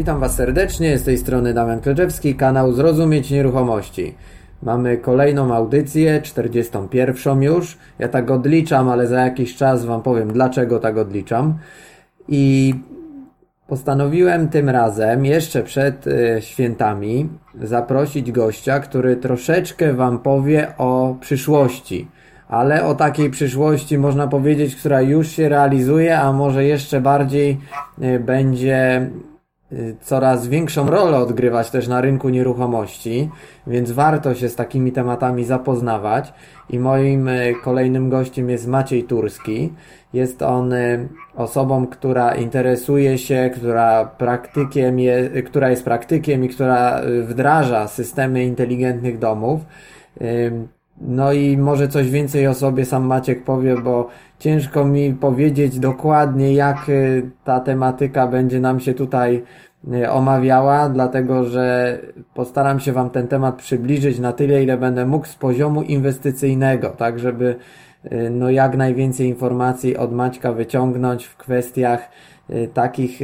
Witam Was serdecznie, z tej strony Damian Kleczewski, kanał Zrozumieć Nieruchomości. Mamy kolejną audycję, 41 już. Ja tak odliczam, ale za jakiś czas Wam powiem, dlaczego tak odliczam. I postanowiłem tym razem, jeszcze przed e, świętami, zaprosić gościa, który troszeczkę Wam powie o przyszłości. Ale o takiej przyszłości można powiedzieć, która już się realizuje, a może jeszcze bardziej e, będzie coraz większą rolę odgrywać też na rynku nieruchomości, więc warto się z takimi tematami zapoznawać. I moim y, kolejnym gościem jest Maciej Turski. Jest on y, osobą, która interesuje się, która praktykiem je, która jest praktykiem i która wdraża systemy inteligentnych domów. No i może coś więcej o sobie sam Maciek powie, bo ciężko mi powiedzieć dokładnie, jak y, ta tematyka będzie nam się tutaj y, omawiała, dlatego że postaram się Wam ten temat przybliżyć na tyle, ile będę mógł z poziomu inwestycyjnego, tak żeby y, no jak najwięcej informacji od Maćka wyciągnąć w kwestiach takich,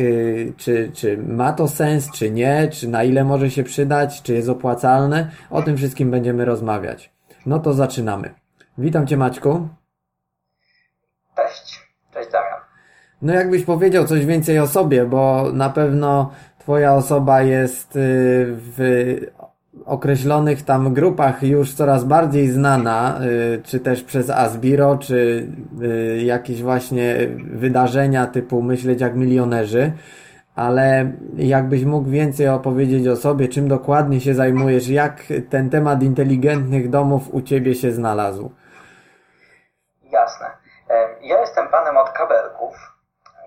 czy, czy ma to sens, czy nie, czy na ile może się przydać, czy jest opłacalne. O tym wszystkim będziemy rozmawiać. No to zaczynamy. Witam Cię Maćku. Cześć. Cześć Damian. No jakbyś powiedział coś więcej o sobie, bo na pewno Twoja osoba jest y, w określonych tam grupach już coraz bardziej znana, y, czy też przez Asbiro, czy y, jakieś właśnie wydarzenia typu Myśleć jak milionerzy ale jakbyś mógł więcej opowiedzieć o sobie, czym dokładnie się zajmujesz, jak ten temat inteligentnych domów u Ciebie się znalazł? Jasne. Ja jestem panem od kabelków.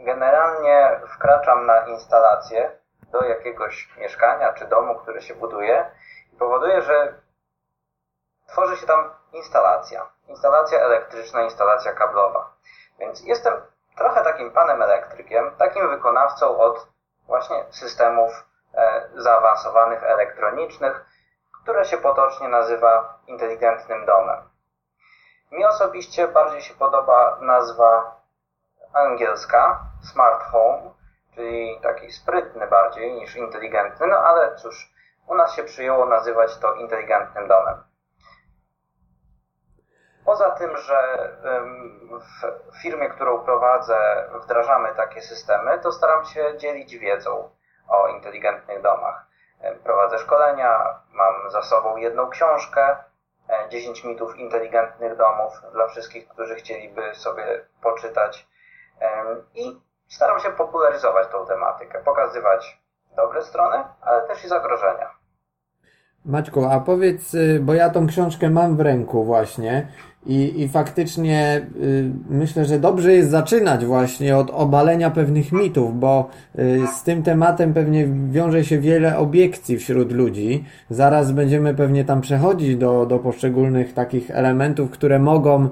Generalnie wkraczam na instalację do jakiegoś mieszkania czy domu, który się buduje i powoduje, że tworzy się tam instalacja. Instalacja elektryczna, instalacja kablowa. Więc jestem trochę takim panem elektrykiem, takim wykonawcą od właśnie systemów e, zaawansowanych elektronicznych, które się potocznie nazywa inteligentnym domem. Mi osobiście bardziej się podoba nazwa angielska smart home, czyli taki sprytny bardziej niż inteligentny, no ale cóż, u nas się przyjęło nazywać to inteligentnym domem. Poza tym, że w firmie, którą prowadzę, wdrażamy takie systemy, to staram się dzielić wiedzą o inteligentnych domach. Prowadzę szkolenia, mam za sobą jedną książkę, 10 e, mitów inteligentnych domów dla wszystkich, którzy chcieliby sobie poczytać. I staram się popularyzować tą tematykę, pokazywać dobre strony, ale też i zagrożenia. Maćku, a powiedz, y, bo ja tą książkę mam w ręku właśnie i, i faktycznie y, myślę, że dobrze jest zaczynać właśnie od obalenia pewnych mitów, bo y, z tym tematem pewnie wiąże się wiele obiekcji wśród ludzi. Zaraz będziemy pewnie tam przechodzić do, do poszczególnych takich elementów, które mogą,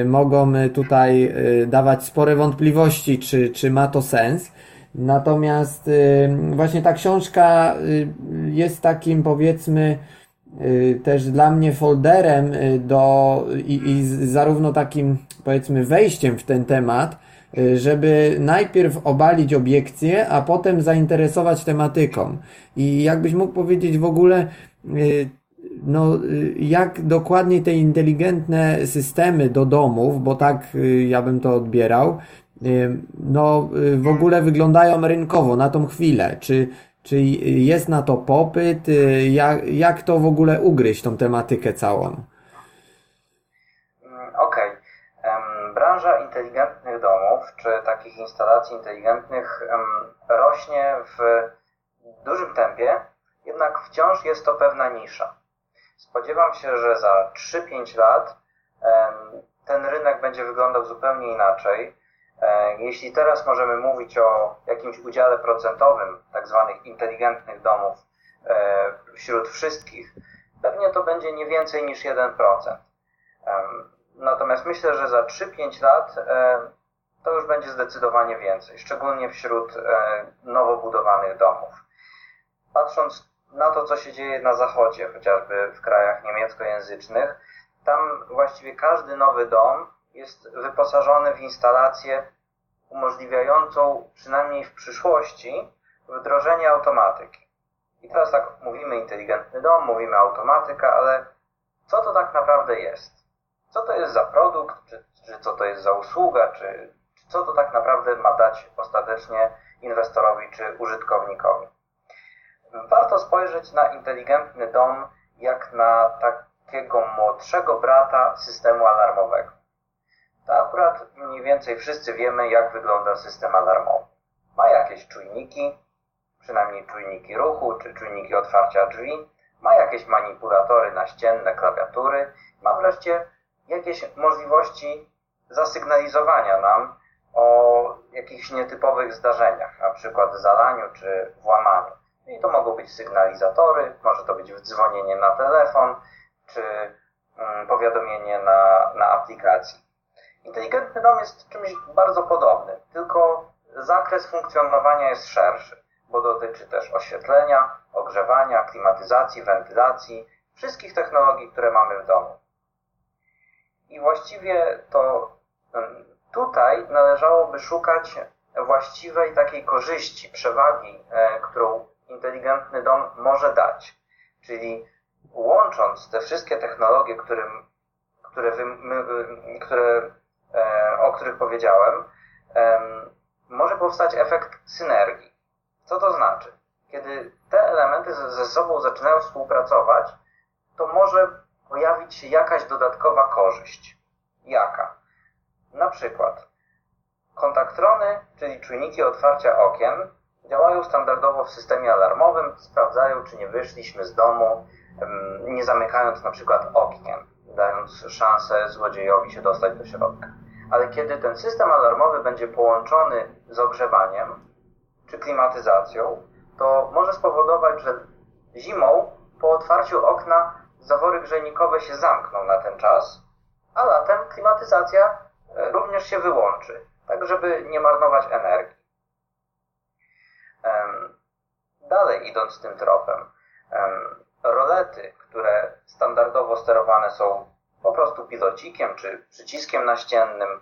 y, mogą tutaj y, dawać spore wątpliwości, czy, czy ma to sens. Natomiast y, właśnie ta książka y, jest takim powiedzmy też dla mnie folderem do i, i zarówno takim powiedzmy wejściem w ten temat, żeby najpierw obalić obiekcje, a potem zainteresować tematyką. I jakbyś mógł powiedzieć w ogóle, no, jak dokładnie te inteligentne systemy do domów, bo tak ja bym to odbierał, no, y, w ogóle wyglądają rynkowo na tą chwilę. Czy, czy jest na to popyt? Y, jak, jak to w ogóle ugryźć, tą tematykę całą? Mm, okej. Okay. Branża inteligentnych domów, czy takich instalacji inteligentnych rośnie w dużym tempie, jednak wciąż jest to pewna nisza. Spodziewam się, że za 3-5 lat ten rynek będzie wyglądał zupełnie inaczej jeśli teraz możemy mówić o jakimś udziale procentowym tak zwanych inteligentnych domów e, wśród wszystkich, pewnie to będzie nie więcej niż 1%. Natomiast myślę, że za 3-5 lat e, to już będzie zdecydowanie więcej, szczególnie wśród nowo budowanych domów. Patrząc na to, co się dzieje na zachodzie, chociażby w krajach niemieckojęzycznych, tam właściwie każdy nowy dom jest wyposażony w instalację umożliwiającą przynajmniej w przyszłości wdrożenie automatyki. I teraz tak mówimy inteligentny dom, mówimy automatyka, ale co to tak naprawdę jest? Co to jest za produkt, czy, czy co to jest za usługa, czy, czy co to tak naprawdę ma dać ostatecznie inwestorowi czy użytkownikowi? Warto spojrzeć na inteligentny dom jak na takiego młodszego brata systemu alarmowego. To akurat mniej więcej wszyscy wiemy, jak wygląda system alarmowy. Ma jakieś czujniki, przynajmniej czujniki ruchu czy czujniki otwarcia drzwi, ma jakieś manipulatory naścienne, klawiatury, ma wreszcie jakieś możliwości zasygnalizowania nam o jakichś nietypowych zdarzeniach, na przykład zalaniu czy włamaniu. I to mogą być sygnalizatory, może to być dzwonienie na telefon, czy mm, powiadomienie na, na aplikacji. Inteligentny dom jest czymś bardzo podobnym, tylko zakres funkcjonowania jest szerszy, bo dotyczy też oświetlenia, ogrzewania, klimatyzacji, wentylacji, wszystkich technologii, które mamy w domu. I właściwie to mm, tutaj należałoby szukać właściwej takiej korzyści, przewagi, e, którą inteligentny dom może dać. Czyli łącząc te wszystkie technologie, którym, które, wy, my, które, o których powiedziałem, może powstać efekt synergii. Co to znaczy? Kiedy te elementy ze, ze sobą zaczynają współpracować, to może pojawić się jakaś dodatkowa korzyść. Jaka? Na przykład kontaktrony, czyli czujniki otwarcia okien, działają standardowo w systemie alarmowym, sprawdzają, czy nie wyszliśmy z domu, nie zamykając na przykład okien, dając szansę złodziejowi się dostać do środka. Ale kiedy ten system alarmowy będzie połączony z ogrzewaniem czy klimatyzacją, to może spowodować, że zimą po otwarciu okna zawory grzejnikowe się zamkną na ten czas, a latem klimatyzacja e, również się wyłączy, tak żeby nie marnować energii. Dalej idąc tym tropem, rolety, które standardowo sterowane są po prostu pilocikiem czy przyciskiem naściennym,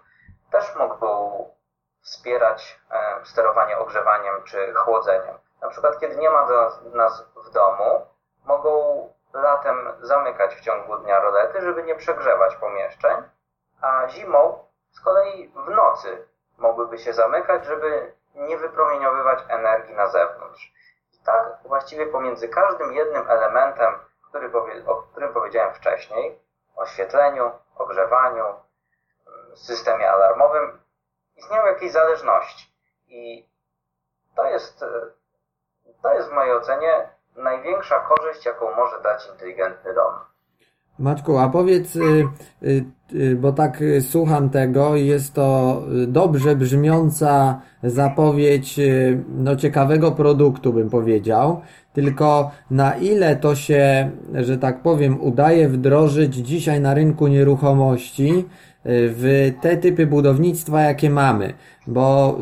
też mogą wspierać sterowanie ogrzewaniem czy chłodzeniem. Na przykład, kiedy nie ma nas w domu, mogą latem zamykać w ciągu dnia rolety, żeby nie przegrzewać pomieszczeń, a zimą z kolei w nocy mogłyby się zamykać, żeby nie wypromieniowywać energii na zewnątrz. I tak właściwie pomiędzy każdym jednym elementem, który o którym powiedziałem wcześniej, oświetleniu, ogrzewaniu, systemie alarmowym, istnieją jakieś zależności. I to jest, to jest w mojej ocenie największa korzyść, jaką może dać inteligentny dom. Maćku, a powiedz, y, y, y, bo tak słucham tego, jest to dobrze brzmiąca zapowiedź no, ciekawego produktu, bym powiedział. Tylko na ile to się, że tak powiem, udaje wdrożyć dzisiaj na rynku nieruchomości w te typy budownictwa, jakie mamy. Bo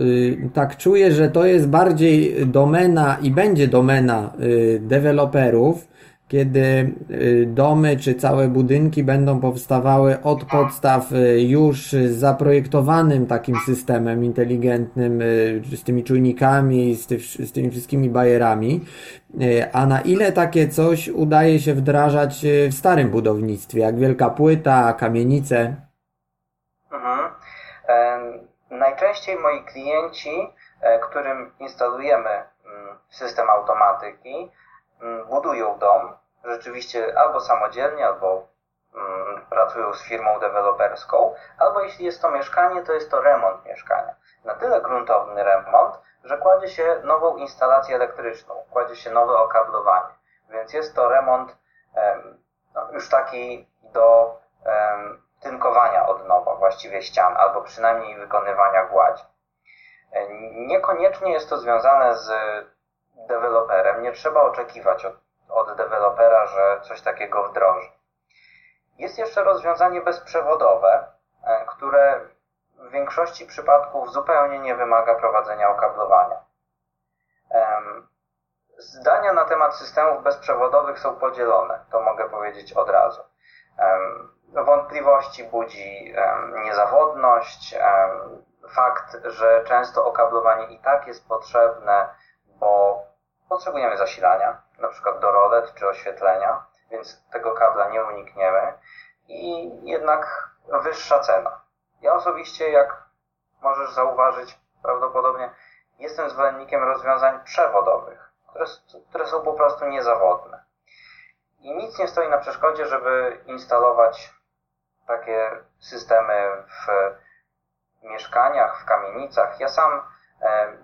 tak czuję, że to jest bardziej domena i będzie domena deweloperów, kiedy y, domy czy całe budynki będą powstawały od podstaw y, już zaprojektowanym takim systemem inteligentnym, y, z tymi czujnikami, z, ty, z tymi wszystkimi bajerami, a na ile takie coś udaje się wdrażać w starym budownictwie, jak wielka płyta, kamienice? Mhm. najczęściej moi klienci, e, którym instalujemy mm, system automatyki, budują dom, rzeczywiście albo samodzielnie, albo mm, pracują z firmą deweloperską, albo jeśli jest to mieszkanie, to jest to remont mieszkania. Na tyle gruntowny remont, że kładzie się nową instalację elektryczną, kładzie się nowe okablowanie. Więc jest to remont no, już taki do tynkowania od nowa, właściwie ścian, albo przynajmniej wykonywania gładzi. E, niekoniecznie jest to związane z deweloperem, nie trzeba oczekiwać od, od dewelopera, że coś takiego wdroży. Jest jeszcze rozwiązanie bezprzewodowe, e, które w większości przypadków zupełnie nie wymaga prowadzenia okablowania. Zdania na temat systemów bezprzewodowych są podzielone, to mogę powiedzieć od razu. Wątpliwości budzi niezawodność, fakt, że często okablowanie i tak jest potrzebne, bo potrzebujemy zasilania, na przykład do rolet czy oświetlenia, więc tego kabla nie unikniemy i jednak wyższa cena. Ja osobiście, jak możesz zauważyć, prawdopodobnie jestem zwolennikiem rozwiązań przewodowych, które, które są po prostu niezawodne. I nic nie stoi na przeszkodzie, żeby instalować takie systemy w mieszkaniach, w kamienicach. Ja sam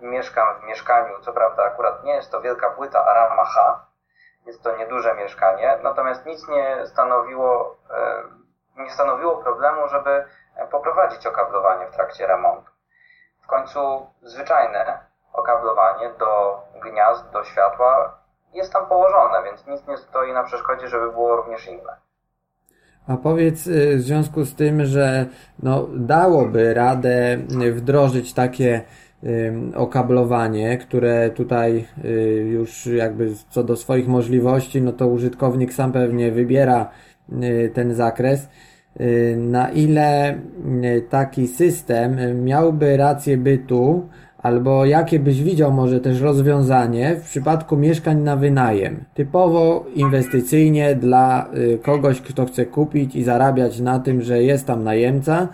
mieszkam w mieszkaniu, co prawda akurat nie jest to wielka płyta Arama H, jest to nieduże mieszkanie, natomiast nic nie stanowiło, e, nie stanowiło problemu, żeby poprowadzić okablowanie w trakcie remontu. W końcu zwyczajne okablowanie do gniazd, do światła jest tam położone, więc nic nie stoi na przeszkodzie, żeby było również inne. A powiedz y, w związku z tym, że no, dałoby radę wdrożyć takie okablowanie, które tutaj y, już jakby co do swoich możliwości, no to użytkownik sam pewnie wybiera y, ten zakres. Na ile taki system miałby rację bytu, Albo jakie byś widział może też rozwiązanie w przypadku mieszkań na wynajem, typowo inwestycyjnie dla y, kogoś, kto chce kupić i zarabiać na tym, że jest tam najemca.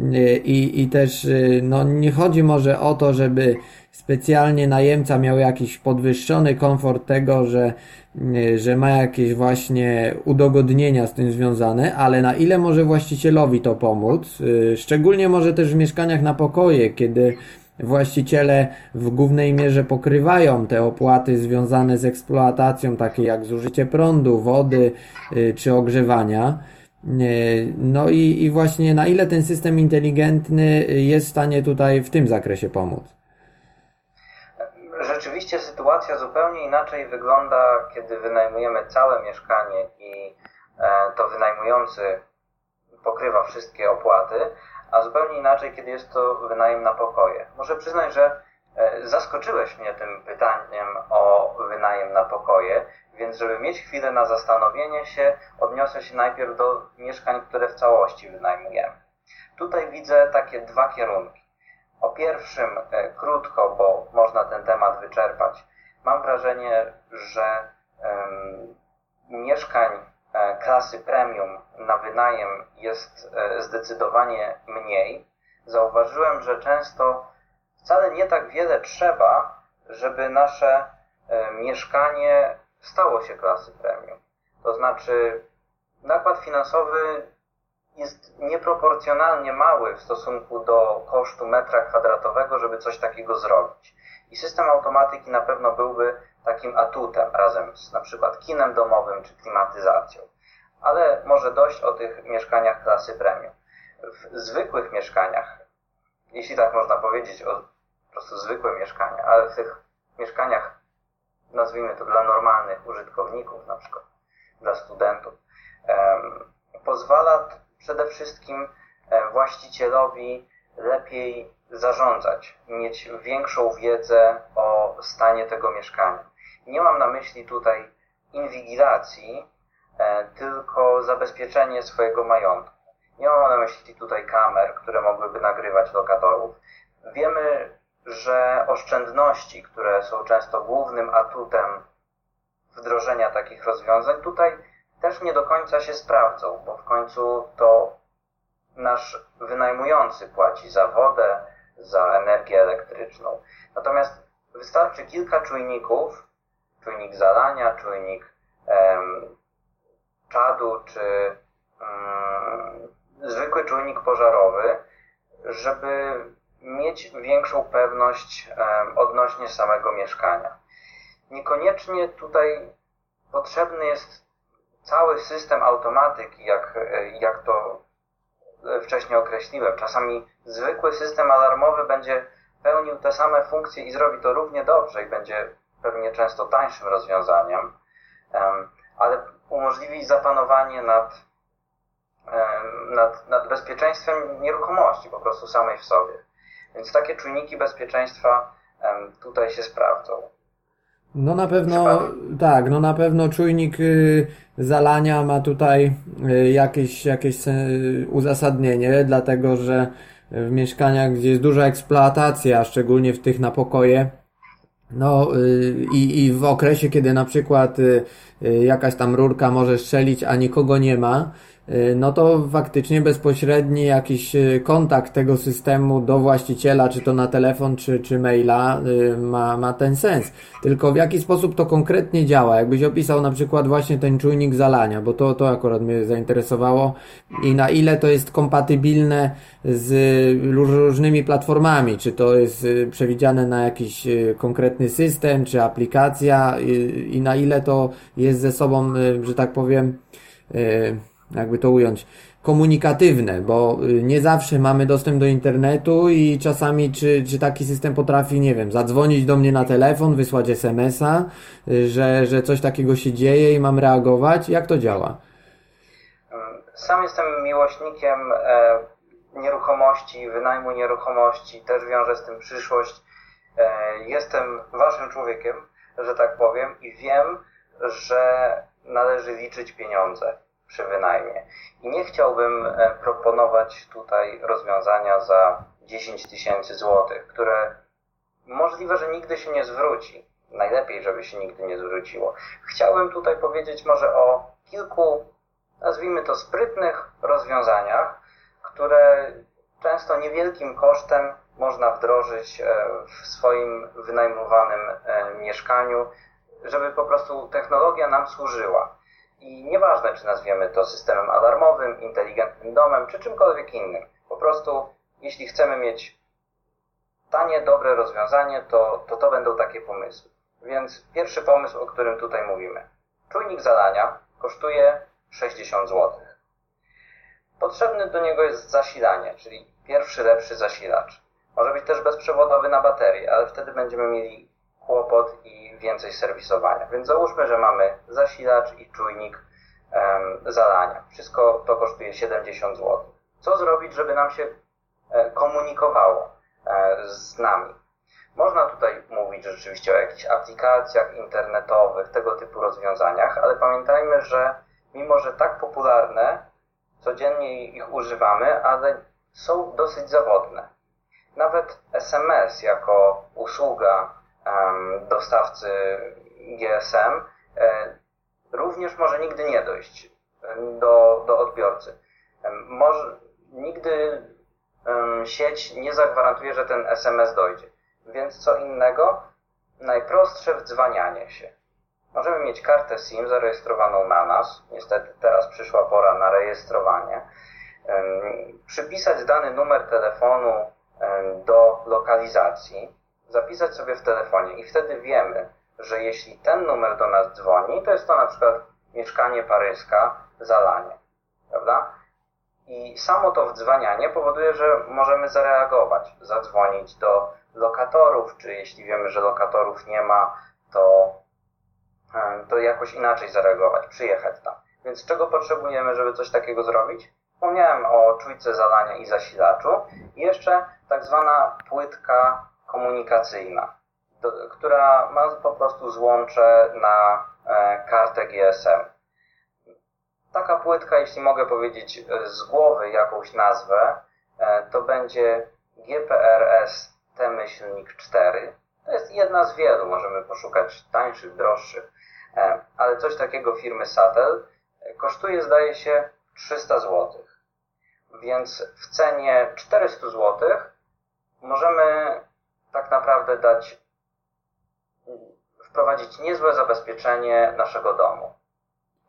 Y, i, i też y, no, nie chodzi może o to, żeby specjalnie najemca miał jakiś podwyższony komfort tego, że, że ma jakieś właśnie udogodnienia z tym związane, ale na ile może właścicielowi to pomóc, szczególnie może też w mieszkaniach na pokoje, kiedy właściciele w głównej mierze pokrywają te opłaty związane z eksploatacją, takie jak zużycie prądu, wody y, czy ogrzewania. Y, no i, i właśnie na ile ten system inteligentny jest w stanie tutaj w tym zakresie pomóc? Rzeczywiście sytuacja zupełnie inaczej wygląda, kiedy wynajmujemy całe mieszkanie i e, to wynajmujący pokrywa wszystkie opłaty, a zupełnie inaczej, kiedy jest to wynajem na pokoje. Muszę przyznać, że e, zaskoczyłeś mnie tym pytaniem o wynajem na pokoje, więc żeby mieć chwilę na zastanowienie się, odniosę się najpierw do mieszkań, które w całości wynajmujemy. Tutaj widzę takie dwa kierunki. O pierwszym e, krótko, bo można ten temat wyczerpać. Mam wrażenie, że um, mieszkań E, klasy premium na wynajem jest e, zdecydowanie mniej, zauważyłem, że często wcale nie tak wiele trzeba, żeby nasze e, mieszkanie stało się klasy premium. To znaczy, nakład finansowy jest nieproporcjonalnie mały w stosunku do kosztu metra kwadratowego, żeby coś takiego zrobić. I system automatyki na pewno byłby takim atutem razem z na przykład kinem domowym czy klimatyzacją. Ale może dość o tych mieszkaniach klasy premium. W zwykłych mieszkaniach, jeśli tak można powiedzieć, o po prostu zwykłe mieszkania, ale w tych mieszkaniach, nazwijmy to dla normalnych użytkowników, na przykład dla studentów, pozwala przede wszystkim właścicielowi lepiej zarządzać, mieć większą wiedzę o stanie tego mieszkania. Nie mam na myśli tutaj inwigilacji, tylko zabezpieczenie swojego majątku. Nie mam na myśli tutaj kamer, które mogłyby nagrywać lokatorów. Wiemy, że oszczędności, które są często głównym atutem wdrożenia takich rozwiązań, tutaj też nie do końca się sprawdzą, bo w końcu to nasz wynajmujący płaci za wodę, za energię elektryczną. Natomiast wystarczy kilka czujników, czujnik zalania, czujnik em, czadu czy em, zwykły czujnik pożarowy, żeby mieć większą pewność odnośnie samego mieszkania. Niekoniecznie tutaj potrzebny jest cały system automatyki, jak, jak to wcześniej określiłem. Czasami zwykły system alarmowy będzie pełnił te same funkcje i zrobi to równie dobrze i będzie pewnie często tańszym rozwiązaniem, ale umożliwi zapanowanie nad, nad, nad bezpieczeństwem nieruchomości po prostu samej w sobie. Więc takie czujniki bezpieczeństwa tutaj się sprawdzą. No na pewno, tak, no na pewno czujnik y, zalania ma tutaj y, jakieś, jakieś uzasadnienie, dlatego że w mieszkaniach, gdzie jest duża eksploatacja, szczególnie w tych na pokoje, No y, i, i w okresie, kiedy na przykład y, y, jakaś tam rurka może strzelić, a nikogo nie ma, no to faktycznie bezpośredni jakiś y, kontakt tego systemu do właściciela, czy to na telefon, czy, czy maila, y, ma, ma ten sens. Tylko w jaki sposób to konkretnie działa? Jakbyś opisał na przykład właśnie ten czujnik zalania, bo to, to akurat mnie zainteresowało i na ile to jest kompatybilne z różnymi platformami, czy to jest przewidziane na jakiś konkretny system, czy aplikacja i na ile to jest ze sobą, że tak powiem, jakby to ująć, komunikatywne, bo y, nie zawsze mamy dostęp do internetu i czasami czy, czy taki system potrafi, nie wiem, zadzwonić do mnie na telefon, wysłać SMS-a, y, że, że coś takiego się dzieje i mam reagować. Jak to działa? Sam jestem miłośnikiem e, nieruchomości, wynajmu nieruchomości, też wiążę z tym przyszłość. E, jestem waszym człowiekiem, że tak powiem, i wiem, że należy liczyć pieniądze przy wynajmie. I nie chciałbym e, proponować tutaj rozwiązania za 10 tysięcy złotych, które możliwe, że nigdy się nie zwróci. Najlepiej, żeby się nigdy nie zwróciło. Chciałbym tutaj powiedzieć może o kilku, nazwijmy to sprytnych rozwiązaniach, które często niewielkim kosztem można wdrożyć e, w swoim wynajmowanym e, mieszkaniu, żeby po prostu technologia nam służyła. I nieważne, czy nazwiemy to systemem alarmowym, inteligentnym domem, czy czymkolwiek innym. Po prostu, jeśli chcemy mieć tanie, dobre rozwiązanie, to, to to będą takie pomysły. Więc pierwszy pomysł, o którym tutaj mówimy. Czujnik zalania kosztuje 60 zł. Potrzebny do niego jest zasilanie, czyli pierwszy lepszy zasilacz. Może być też bezprzewodowy na baterię, ale wtedy będziemy mieli kłopot i więcej serwisowania. Więc załóżmy, że mamy zasilacz i czujnik um, zalania. Wszystko to kosztuje 70 zł. Co zrobić, żeby nam się e, komunikowało e, z nami? Można tutaj mówić rzeczywiście o jakichś aplikacjach internetowych, tego typu rozwiązaniach, ale pamiętajmy, że mimo, że tak popularne, codziennie ich używamy, ale są dosyć zawodne. Nawet SMS jako usługa dostawcy GSM e, również może nigdy nie dojść do, do odbiorcy. Może, nigdy sieć nie zagwarantuje, że ten SMS dojdzie. Więc co innego? Najprostsze wdzwanianie się. Możemy mieć kartę SIM zarejestrowaną na nas. Niestety teraz przyszła pora na rejestrowanie. Przypisać dany numer telefonu do lokalizacji zapisać sobie w telefonie i wtedy wiemy, że jeśli ten numer do nas dzwoni, to jest to na przykład mieszkanie paryska, zalanie, prawda? I samo to wdzwanianie powoduje, że możemy zareagować, zadzwonić do lokatorów, czy jeśli wiemy, że lokatorów nie ma, to, e, to jakoś inaczej zareagować, przyjechać tam. Więc czego potrzebujemy, żeby coś takiego zrobić? Wspomniałem o czujce zalania i zasilaczu. I jeszcze tak zwana płytka komunikacyjna, do, która ma po prostu złącze na e, kartę GSM. Taka płytka, jeśli mogę powiedzieć z głowy jakąś nazwę, e, to będzie GPRS T-4. To jest jedna z wielu, możemy poszukać tańszych, droższych, e, ale coś takiego firmy Satel kosztuje, zdaje się, 300 zł. Więc w cenie 400 zł możemy tak naprawdę dać, wprowadzić niezłe zabezpieczenie naszego domu.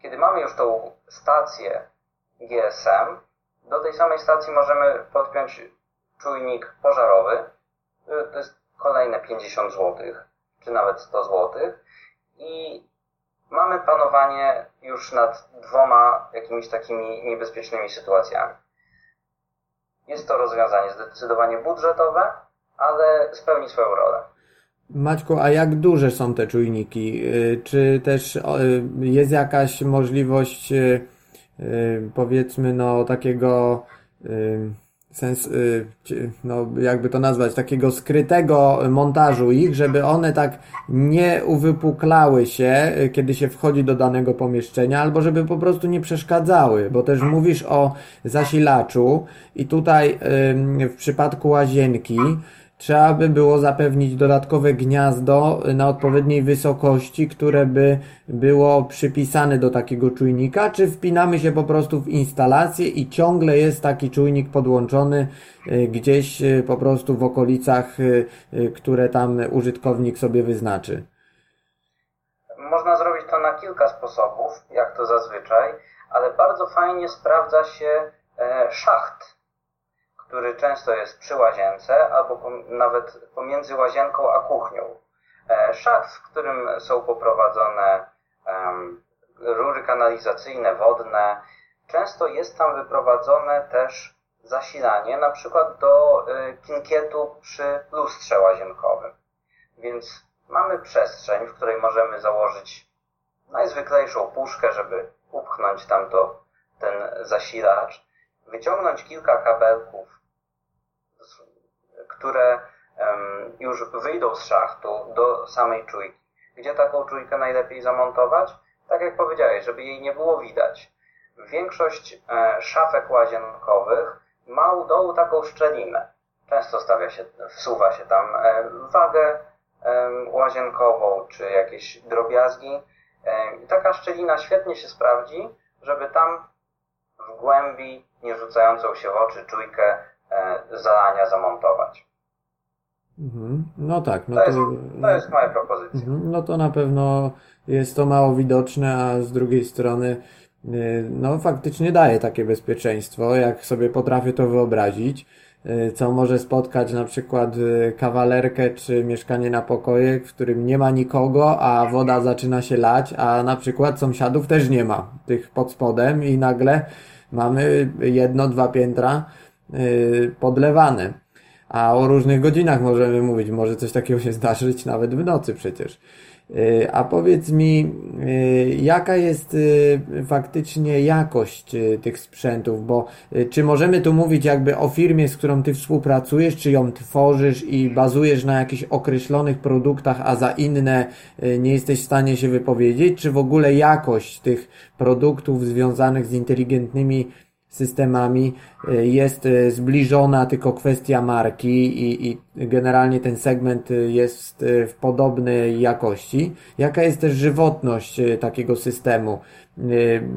Kiedy mamy już tą stację GSM, do tej samej stacji możemy podpiąć czujnik pożarowy. To jest kolejne 50 zł, czy nawet 100 zł. I mamy panowanie już nad dwoma jakimiś takimi niebezpiecznymi sytuacjami. Jest to rozwiązanie zdecydowanie budżetowe, ale spełni swoją rolę. Maćku, a jak duże są te czujniki? Y, czy też jest jakaś możliwość, y, y, powiedzmy, no takiego sens, no jakby to nazwać, takiego skrytego montażu ich, żeby one tak nie uwypuklały się, kiedy się wchodzi do danego pomieszczenia, albo żeby po prostu nie przeszkadzały, bo też mówisz o zasilaczu i tutaj w przypadku łazienki trzeba by było zapewnić dodatkowe gniazdo na odpowiedniej wysokości, które by było przypisane do takiego czujnika, czy wpinamy się po prostu w instalację i ciągle jest taki czujnik podłączony y, gdzieś y, po prostu w okolicach, y, które tam użytkownik sobie wyznaczy. Można zrobić to na kilka sposobów, jak to zazwyczaj, ale bardzo fajnie sprawdza się e, szacht który często jest przy łazience albo nawet pomiędzy łazienką a kuchnią. E, szacht, w którym są poprowadzone rury kanalizacyjne, wodne. Często jest tam wyprowadzone też zasilanie, na przykład do e, kinkietu przy lustrze łazienkowym. Więc mamy przestrzeń, w której możemy założyć najzwyklejszą puszkę, żeby upchnąć tam to, ten zasilacz, wyciągnąć kilka kabelków które już wyjdą z szachtu do samej czujki. Gdzie taką czujkę najlepiej zamontować? Tak jak powiedziałeś, żeby jej nie było widać. Większość e, szafek łazienkowych ma u dołu taką szczelinę. Często stawia się, wsuwa się tam e, wagę łazienkową czy jakieś drobiazgi. E, taka szczelina świetnie się sprawdzi, żeby tam w głębi, nie rzucającą się w oczy czujkę zalania zamontować. Mhm. No tak. No to, jest, to jest moja propozycja. Mhm. No to na pewno jest to mało widoczne, a z drugiej strony y, no faktycznie daje takie bezpieczeństwo, jak sobie potrafię to wyobrazić, y, co może spotkać na przykład y, kawalerkę czy mieszkanie na pokoje, w którym nie ma nikogo, a woda zaczyna się lać, a na przykład sąsiadów też nie ma, tych pod spodem i nagle mamy jedno, dwa piętra podlewane a o różnych godzinach możemy mówić. Może coś takiego się zdarzyć nawet w nocy przecież. Y, a powiedz mi, y, jaka jest y, faktycznie jakość tych sprzętów, bo czy możemy tu mówić jakby o firmie, z którą ty współpracujesz, czy ją tworzysz i bazujesz na jakichś określonych produktach, a za inne nie jesteś w stanie się wypowiedzieć, czy w ogóle jakość tych produktów związanych z inteligentnymi systemami y, jest y, zbliżona tylko kwestia marki i, i generalnie ten segment y, jest w podobnej jakości. Jaka jest też żywotność takiego systemu?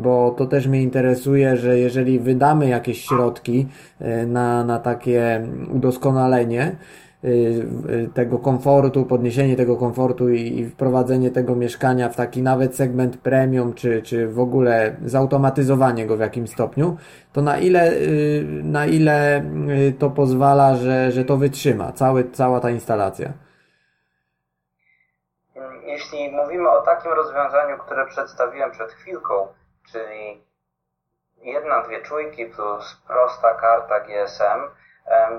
Bo to też mnie interesuje, że jeżeli wydamy jakieś środki na, na takie udoskonalenie, tego komfortu, podniesienie tego komfortu i, wprowadzenie tego mieszkania w taki nawet segment premium, czy, czy w ogóle zautomatyzowanie go w jakimś stopniu, to na ile, y, na ile to pozwala, że, że to wytrzyma, cały, cała ta instalacja? Jeśli mówimy o takim rozwiązaniu, które przedstawiłem przed chwilką, czyli jedna, dwie czujki plus prosta karta GSM,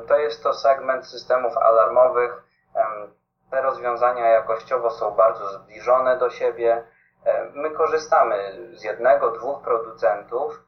to jest to segment systemów alarmowych. Te rozwiązania jakościowo są bardzo zbliżone do siebie. My korzystamy z jednego, dwóch producentów,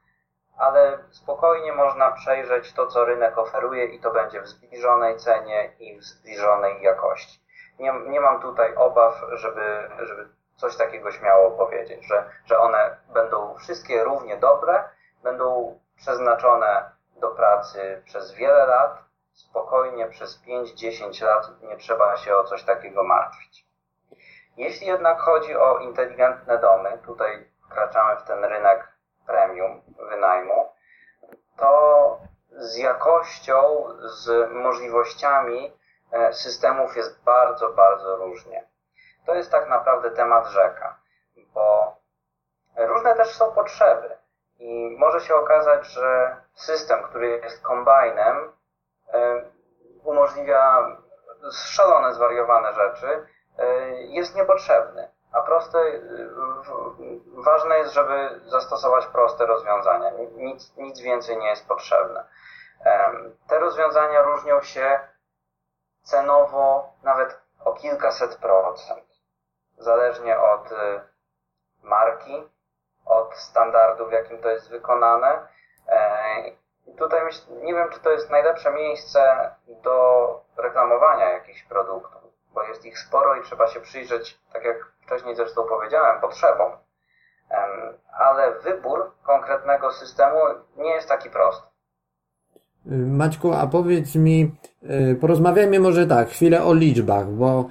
ale spokojnie można przejrzeć to, co rynek oferuje i to będzie w zbliżonej cenie i w zbliżonej jakości. Nie, nie mam tutaj obaw, żeby, żeby coś takiego śmiało powiedzieć, że, że one będą wszystkie równie dobre, będą przeznaczone do pracy przez wiele lat, spokojnie przez 5-10 lat nie trzeba się o coś takiego martwić. Jeśli jednak chodzi o inteligentne domy, tutaj wkraczamy w ten rynek premium wynajmu, to z jakością, z możliwościami e, systemów jest bardzo, bardzo różnie. To jest tak naprawdę temat rzeka, bo różne też są potrzeby. I może się okazać, że system, który jest kombajnem, e, umożliwia szalone, zwariowane rzeczy, e, jest niepotrzebny. A proste, e, ważne jest, żeby zastosować proste rozwiązania. Nic, nic więcej nie jest potrzebne. Te rozwiązania różnią się cenowo nawet o kilkaset procent. Zależnie od marki, od standardu, w jakim to jest wykonane. E, tutaj nie wiem, czy to jest najlepsze miejsce do reklamowania jakichś produktów, bo jest ich sporo i trzeba się przyjrzeć, tak jak wcześniej zresztą powiedziałem, potrzebom. Ale wybór konkretnego systemu nie jest taki prosty. Maćku, a powiedz mi, y, porozmawiajmy może tak, chwilę o liczbach, bo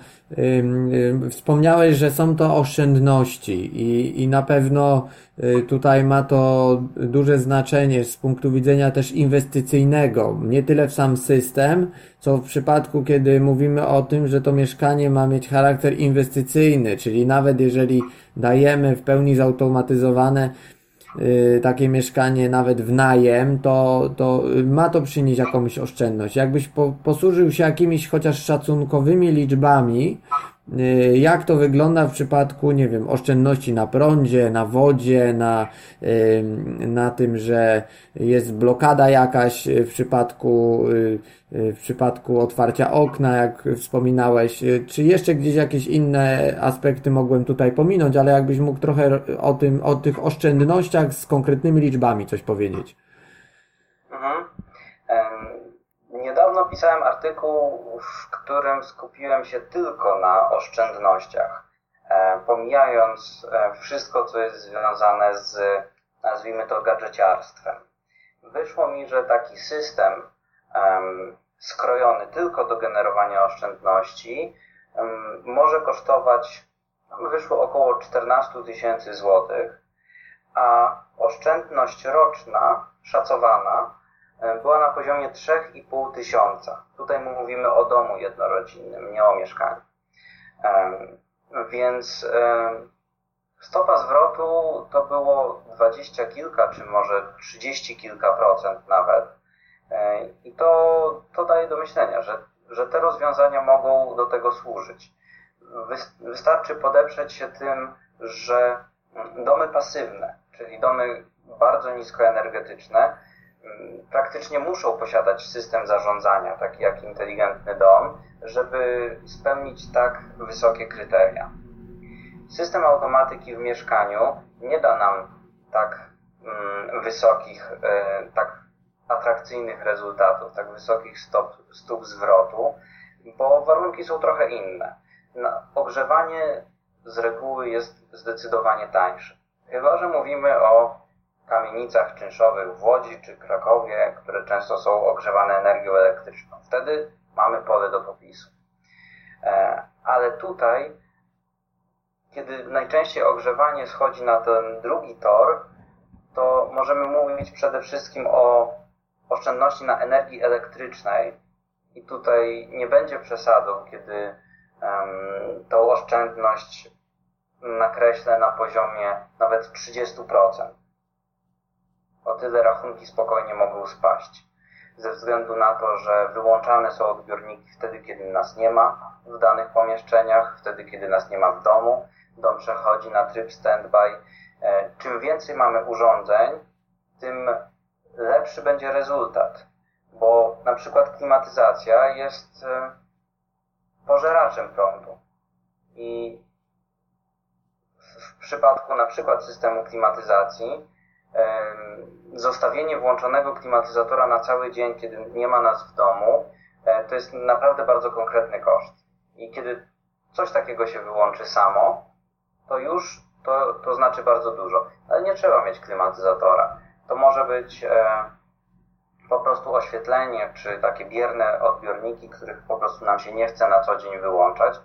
wspomniałeś, że są to oszczędności i, i na pewno y, tutaj ma to duże znaczenie z punktu widzenia też inwestycyjnego, nie tyle w sam system, co w przypadku, kiedy mówimy o tym, że to mieszkanie ma mieć charakter inwestycyjny, czyli nawet jeżeli dajemy w pełni zautomatyzowane Y, takie mieszkanie nawet w najem, to, to ma to przynieść jakąś oszczędność. Jakbyś po, posłużył się jakimiś chociaż szacunkowymi liczbami, Y, jak to wygląda w przypadku, nie wiem, oszczędności na prądzie, na wodzie, na, y, na tym, że jest blokada jakaś w przypadku, y, w przypadku otwarcia okna, jak wspominałeś, czy jeszcze gdzieś jakieś inne aspekty mogłem tutaj pominąć, ale jakbyś mógł trochę o tym, o tych oszczędnościach z konkretnymi liczbami coś powiedzieć. Mhm. Niedawno pisałem artykuł, w którym skupiłem się tylko na oszczędnościach, e, pomijając e, wszystko, co jest związane z, nazwijmy to, gadżeciarstwem. Wyszło mi, że taki system skrojony tylko do generowania oszczędności może kosztować, wyszło około 14 tysięcy złotych, a oszczędność roczna szacowana była na poziomie 3,5 tysiąca. Tutaj mówimy o domu jednorodzinnym, nie o mieszkaniu. E, więc e, stopa zwrotu to było 20 kilka, czy może 30 kilka procent nawet. I to, to daje do myślenia, że, że te rozwiązania mogą do tego służyć. Wystarczy podeprzeć się tym, że domy pasywne, czyli domy bardzo niskoenergetyczne, praktycznie muszą posiadać system zarządzania, taki jak inteligentny dom, żeby spełnić tak wysokie kryteria. System automatyki w mieszkaniu nie da nam tak mm, wysokich, e, tak atrakcyjnych rezultatów, tak wysokich stop, stóp zwrotu, bo warunki są trochę inne. ogrzewanie z reguły jest zdecydowanie tańsze. Chyba, że mówimy o kamienicach czynszowych w Łodzi czy Krakowie, które często są ogrzewane energią elektryczną. Wtedy mamy pole do popisu. E, ale tutaj, kiedy najczęściej ogrzewanie schodzi na ten drugi tor, to możemy mówić przede wszystkim o oszczędności na energii elektrycznej i tutaj nie będzie przesadą, kiedy um, tą oszczędność nakreślę na poziomie nawet 30% o tyle rachunki spokojnie mogą spaść. Ze względu na to, że wyłączane są odbiorniki wtedy, kiedy nas nie ma w danych pomieszczeniach, wtedy, kiedy nas nie ma w domu. Dom przechodzi na tryb standby. E, czym więcej mamy urządzeń, tym lepszy będzie rezultat, bo na przykład klimatyzacja jest e, pożeraczem prądu. I w przypadku na przykład systemu klimatyzacji zostawienie włączonego klimatyzatora na cały dzień, kiedy nie ma nas w domu, e, to jest naprawdę bardzo konkretny koszt. I kiedy coś takiego się wyłączy samo, to już to, to znaczy bardzo dużo. Ale nie trzeba mieć klimatyzatora. To może być e, po prostu oświetlenie, czy takie bierne odbiorniki, których po prostu nam się nie chce na co dzień wyłączać.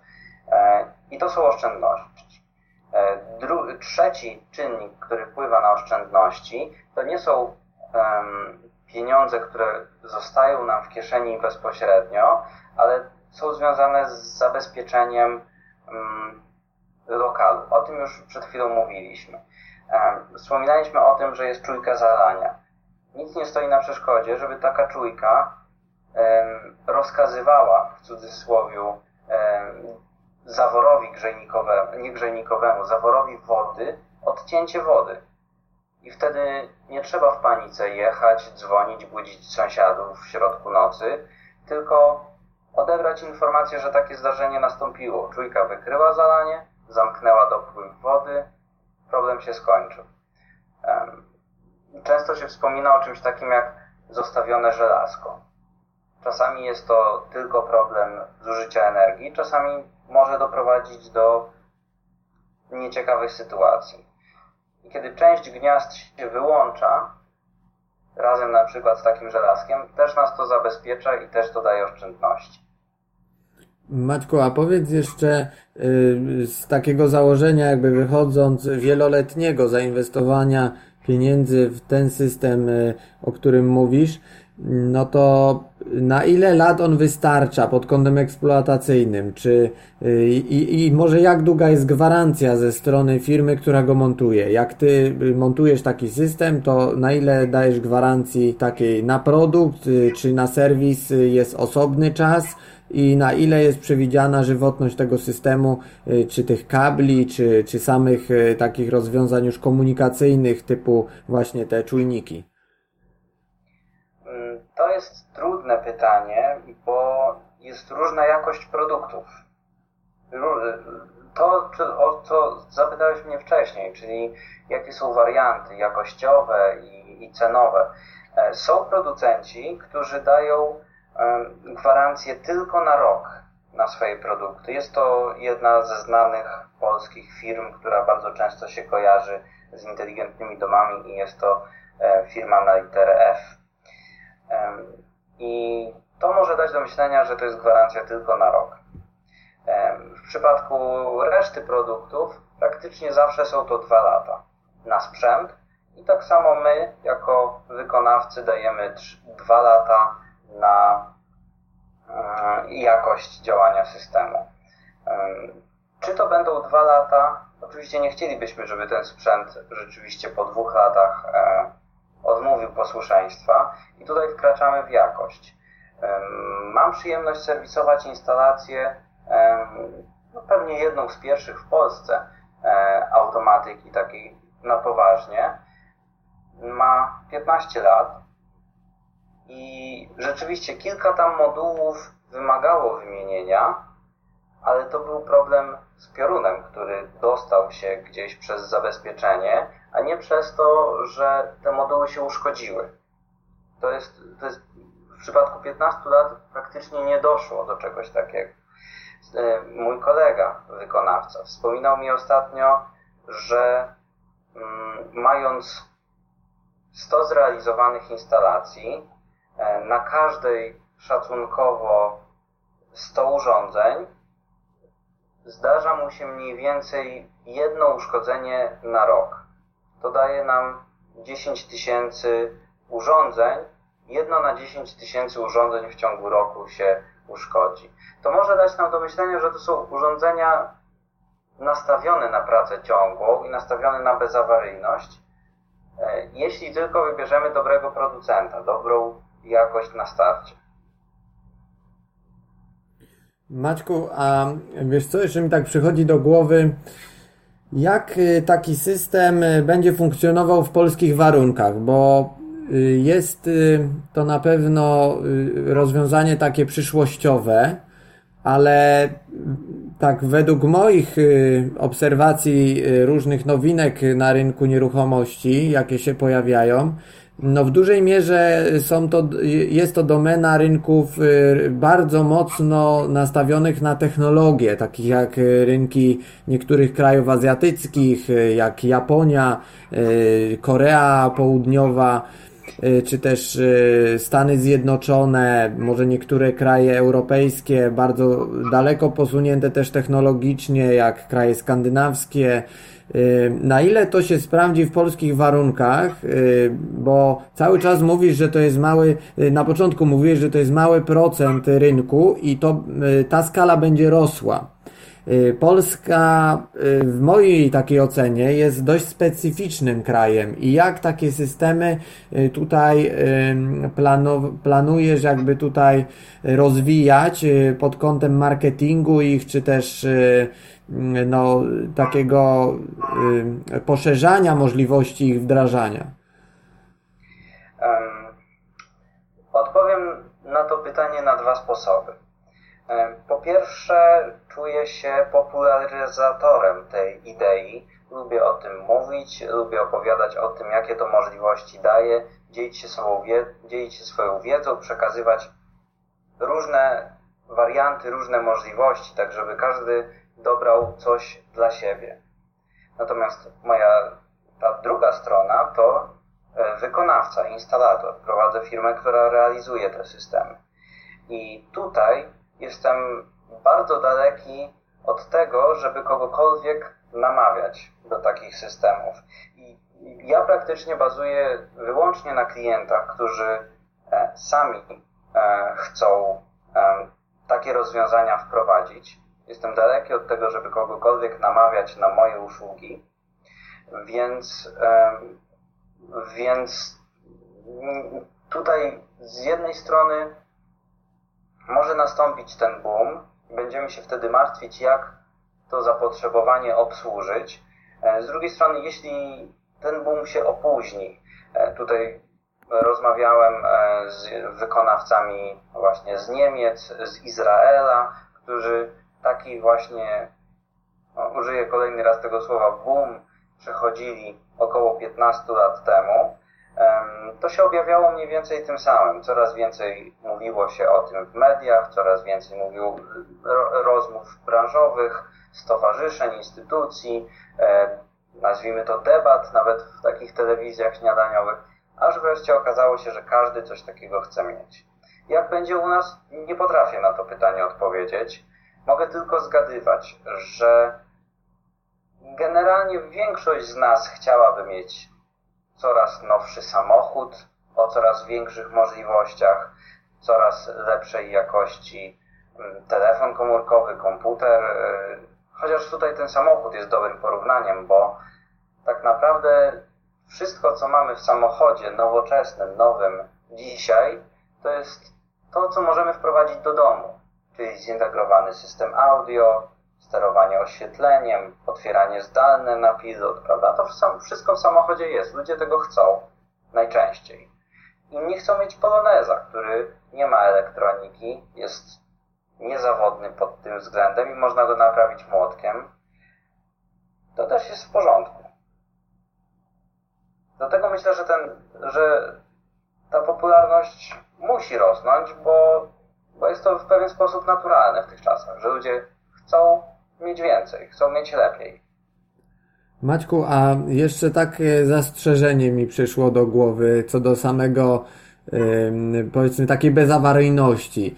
E, I to są oszczędności. E, dru- trzeci czynnik, który wpływa na oszczędności, to nie są um, pieniądze, które zostają nam w kieszeni bezpośrednio, ale są związane z zabezpieczeniem um, lokalu. O tym już przed chwilą mówiliśmy. Um, wspominaliśmy o tym, że jest czujka zalania. Nic nie stoi na przeszkodzie, żeby taka czujka rozkazywała w cudzysłowie zaworowi grzejnikowemu, nie grzejnikowemu, zaworowi wody odcięcie wody. I wtedy nie trzeba w panice jechać, dzwonić, budzić sąsiadów w środku nocy, tylko odebrać informację, że takie zdarzenie nastąpiło. Czujka wykryła zalanie, zamknęła dopływ wody, problem się skończył. Często się wspomina o czymś takim jak zostawione żelazko. Czasami jest to tylko problem zużycia energii, czasami może doprowadzić do nieciekawych sytuacji. I kiedy część gniazd się wyłącza, razem na przykład z takim żelazkiem, też nas to zabezpiecza i też to daje oszczędności. Maćku, a powiedz jeszcze y, z takiego założenia, jakby wychodząc wieloletniego zainwestowania pieniędzy w ten system, y, o którym mówisz, no to na ile lat on wystarcza pod kątem eksploatacyjnym? Czy y, i, i może jak długa jest gwarancja ze strony firmy, która go montuje? Jak ty montujesz taki system, to na ile dajesz gwarancji takiej na produkt, czy na serwis jest osobny czas? i na ile jest przewidziana żywotność tego systemu, y, czy tych kabli, czy, czy samych y, takich rozwiązań już komunikacyjnych, typu właśnie te czujniki? To jest trudne pytanie, bo jest różna jakość produktów. To, o co zapytałeś mnie wcześniej, czyli jakie są warianty jakościowe i, i cenowe. E, są producenci, którzy dają gwarancję tylko na rok na swoje produkty. Jest to jedna ze znanych polskich firm, która bardzo często się kojarzy z inteligentnymi domami i jest to e, firma na literę F. I to może dać do myślenia, że to jest gwarancja tylko na rok. W przypadku reszty produktów praktycznie zawsze są to dwa lata na sprzęt i tak samo my jako wykonawcy dajemy dwa lata na jakość działania systemu. Czy to będą dwa lata? Oczywiście nie chcielibyśmy, żeby ten sprzęt rzeczywiście po dwóch latach e, odmówił posłuszeństwa i tutaj wkraczamy w jakość. Mam przyjemność serwisować instalację, no pewnie jedną z pierwszych w Polsce e, automatyki takiej na poważnie. Ma 15 lat i rzeczywiście kilka tam modułów wymagało wymienienia, ale to był problem z piorunem, który dostał się gdzieś przez zabezpieczenie, a nie przez to, że te moduły się uszkodziły. To jest, to jest w przypadku 15 lat praktycznie nie doszło do czegoś takiego. E, mój kolega, wykonawca, wspominał mi ostatnio, że mm, mając 100 zrealizowanych instalacji, E, na każdej szacunkowo 100 urządzeń zdarza mu się mniej więcej jedno uszkodzenie na rok. To daje nam 10 tysięcy urządzeń. Jedno na 10 tysięcy urządzeń w ciągu roku się uszkodzi. To może dać nam do myślenia, że to są urządzenia nastawione na pracę ciągłą i nastawione na bezawaryjność, e, jeśli tylko wybierzemy dobrego producenta, dobrą jakość na starcie. Maćku, a wiesz co, jeszcze mi tak przychodzi do głowy, jak y, taki system y, będzie funkcjonował w polskich warunkach, bo y, jest to na pewno rozwiązanie takie przyszłościowe, ale tak według moich obserwacji różnych nowinek na rynku nieruchomości, jakie się pojawiają, no w dużej mierze są to, jest to domena rynków y, bardzo mocno nastawionych na technologię, takich jak rynki niektórych krajów azjatyckich, y, jak Japonia, y, Korea Południowa, czy też Stany Zjednoczone, może niektóre kraje europejskie, bardzo daleko posunięte też technologicznie, jak kraje skandynawskie, na ile to się sprawdzi w polskich warunkach, bo cały czas mówisz, że to jest mały, y, na początku mówisz, że to jest mały procent rynku i to y, ta skala będzie rosła. Y, Polska w mojej takiej ocenie jest dość specyficznym krajem i jak takie systemy tutaj planujesz jakby tutaj rozwijać pod kątem marketingu ich, czy też no, takiego y, poszerzania możliwości ich wdrażania? Odpowiem na to pytanie na dwa sposoby. Po pierwsze, czuję się popularyzatorem tej idei. Lubię o tym mówić, lubię opowiadać o tym, jakie to możliwości daje, dzielić się, swoją, dzielić się swoją wiedzą, przekazywać różne warianty, różne możliwości, tak żeby każdy dobrał coś dla siebie. Natomiast moja ta druga strona to e, wykonawca, instalator, prowadzę firmę, która realizuje te systemy. I tutaj jestem bardzo daleki od tego, żeby kogokolwiek namawiać do takich systemów. I ja praktycznie bazuję wyłącznie na klientach, którzy e, sami e, chcą takie rozwiązania wprowadzić. Jestem daleki od tego, żeby kogokolwiek namawiać na moje usługi, więc, więc tutaj z jednej strony może nastąpić ten boom, będziemy się wtedy martwić, jak to zapotrzebowanie obsłużyć. E, z drugiej strony, jeśli ten boom się opóźni, e, tutaj rozmawiałem e, z wykonawcami właśnie z Niemiec, z Izraela, którzy taki właśnie, no, użyję kolejny raz tego słowa, boom przechodzili około 15 lat temu, to się objawiało mniej więcej tym samym. Coraz więcej mówiło się o tym w mediach, coraz więcej mówił rozmów branżowych, stowarzyszeń, instytucji, e, nazwijmy to debat, nawet w takich telewizjach śniadaniowych, aż wreszcie okazało się, że każdy coś takiego chce mieć. Jak będzie u nas, nie potrafię na to pytanie odpowiedzieć. Mogę tylko zgadywać, że generalnie większość z nas chciałaby mieć coraz nowszy samochód o coraz większych możliwościach, coraz lepszej jakości mm, telefon komórkowy, komputer. Y, chociaż tutaj ten samochód jest dobrym porównaniem, bo tak naprawdę wszystko, co mamy w samochodzie nowoczesnym, nowym dzisiaj, to jest to, co możemy wprowadzić do domu, czyli zintegrowany system audio, sterowanie oświetleniem, otwieranie zdalne na pilot, prawda? To wszystko w samochodzie jest. Ludzie tego chcą najczęściej. Inni chcą mieć Poloneza, który nie ma elektroniki, jest niezawodny pod tym względem i można go naprawić młotkiem. To też jest w porządku. Dlatego myślę, że, ten, że ta popularność musi rosnąć, bo, bo jest to w pewien sposób naturalne w tych czasach, że ludzie chcą mieć więcej, chcą mieć lepiej. Maćku, a jeszcze takie zastrzeżenie mi przyszło do głowy co do samego, powiedzmy, takiej bezawaryjności.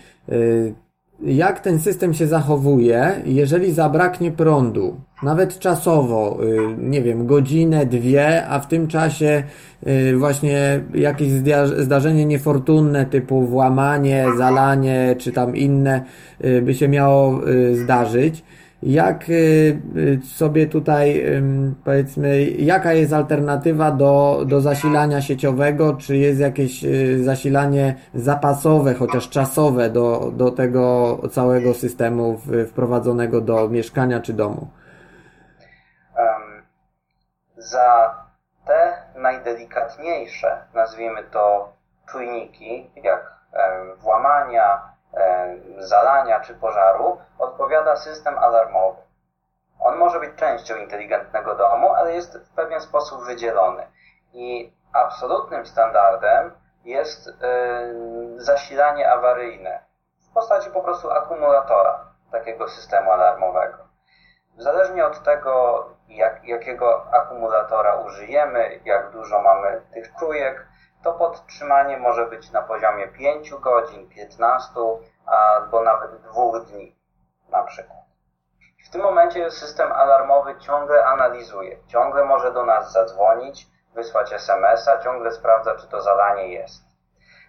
Y, jak ten system się zachowuje, jeżeli zabraknie prądu, nawet czasowo, y, nie wiem, godzinę, dwie, a w tym czasie y, właśnie jakieś zdarzenie niefortunne typu włamanie, zalanie czy tam inne by się miało zdarzyć jak y, y, sobie tutaj powiedzmy, jaka jest alternatywa do, do zasilania sieciowego, czy jest jakieś y, zasilanie zapasowe, chociaż czasowe do, do tego całego systemu wprowadzonego do mieszkania czy domu? Um, za te najdelikatniejsze, nazwijmy to czujniki, jak um, włamania, zalania czy pożaru odpowiada system alarmowy. On może być częścią inteligentnego domu, ale jest w pewien sposób wydzielony. I absolutnym standardem jest zasilanie awaryjne w postaci po prostu akumulatora takiego systemu alarmowego. Zależnie od tego, jak, jakiego akumulatora użyjemy, jak dużo mamy tych czujek, to podtrzymanie może być na poziomie 5 godzin, 15 albo nawet 2 dni na przykład. W tym momencie system alarmowy ciągle analizuje, ciągle może do nas zadzwonić, wysłać SMS-a, ciągle sprawdza, czy to zadanie jest.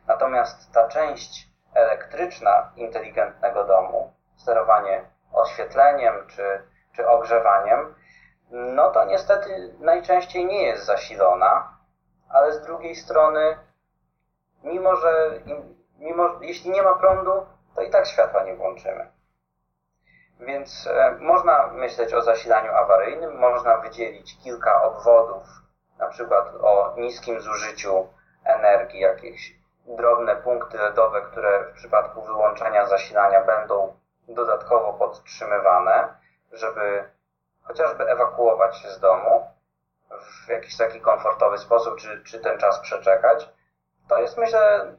Natomiast ta część elektryczna inteligentnego domu, sterowanie oświetleniem czy, czy ogrzewaniem, no to niestety najczęściej nie jest zasilona, ale z drugiej strony, mimo że mimo, jeśli nie ma prądu, to i tak światła nie włączymy. Więc e, można myśleć o zasilaniu awaryjnym, można wydzielić kilka obwodów, na przykład o niskim zużyciu energii, jakieś drobne punkty LEDowe, które w przypadku wyłączenia zasilania będą dodatkowo podtrzymywane, żeby chociażby ewakuować się z domu, w jakiś taki komfortowy sposób, czy, czy ten czas przeczekać, to jest myślę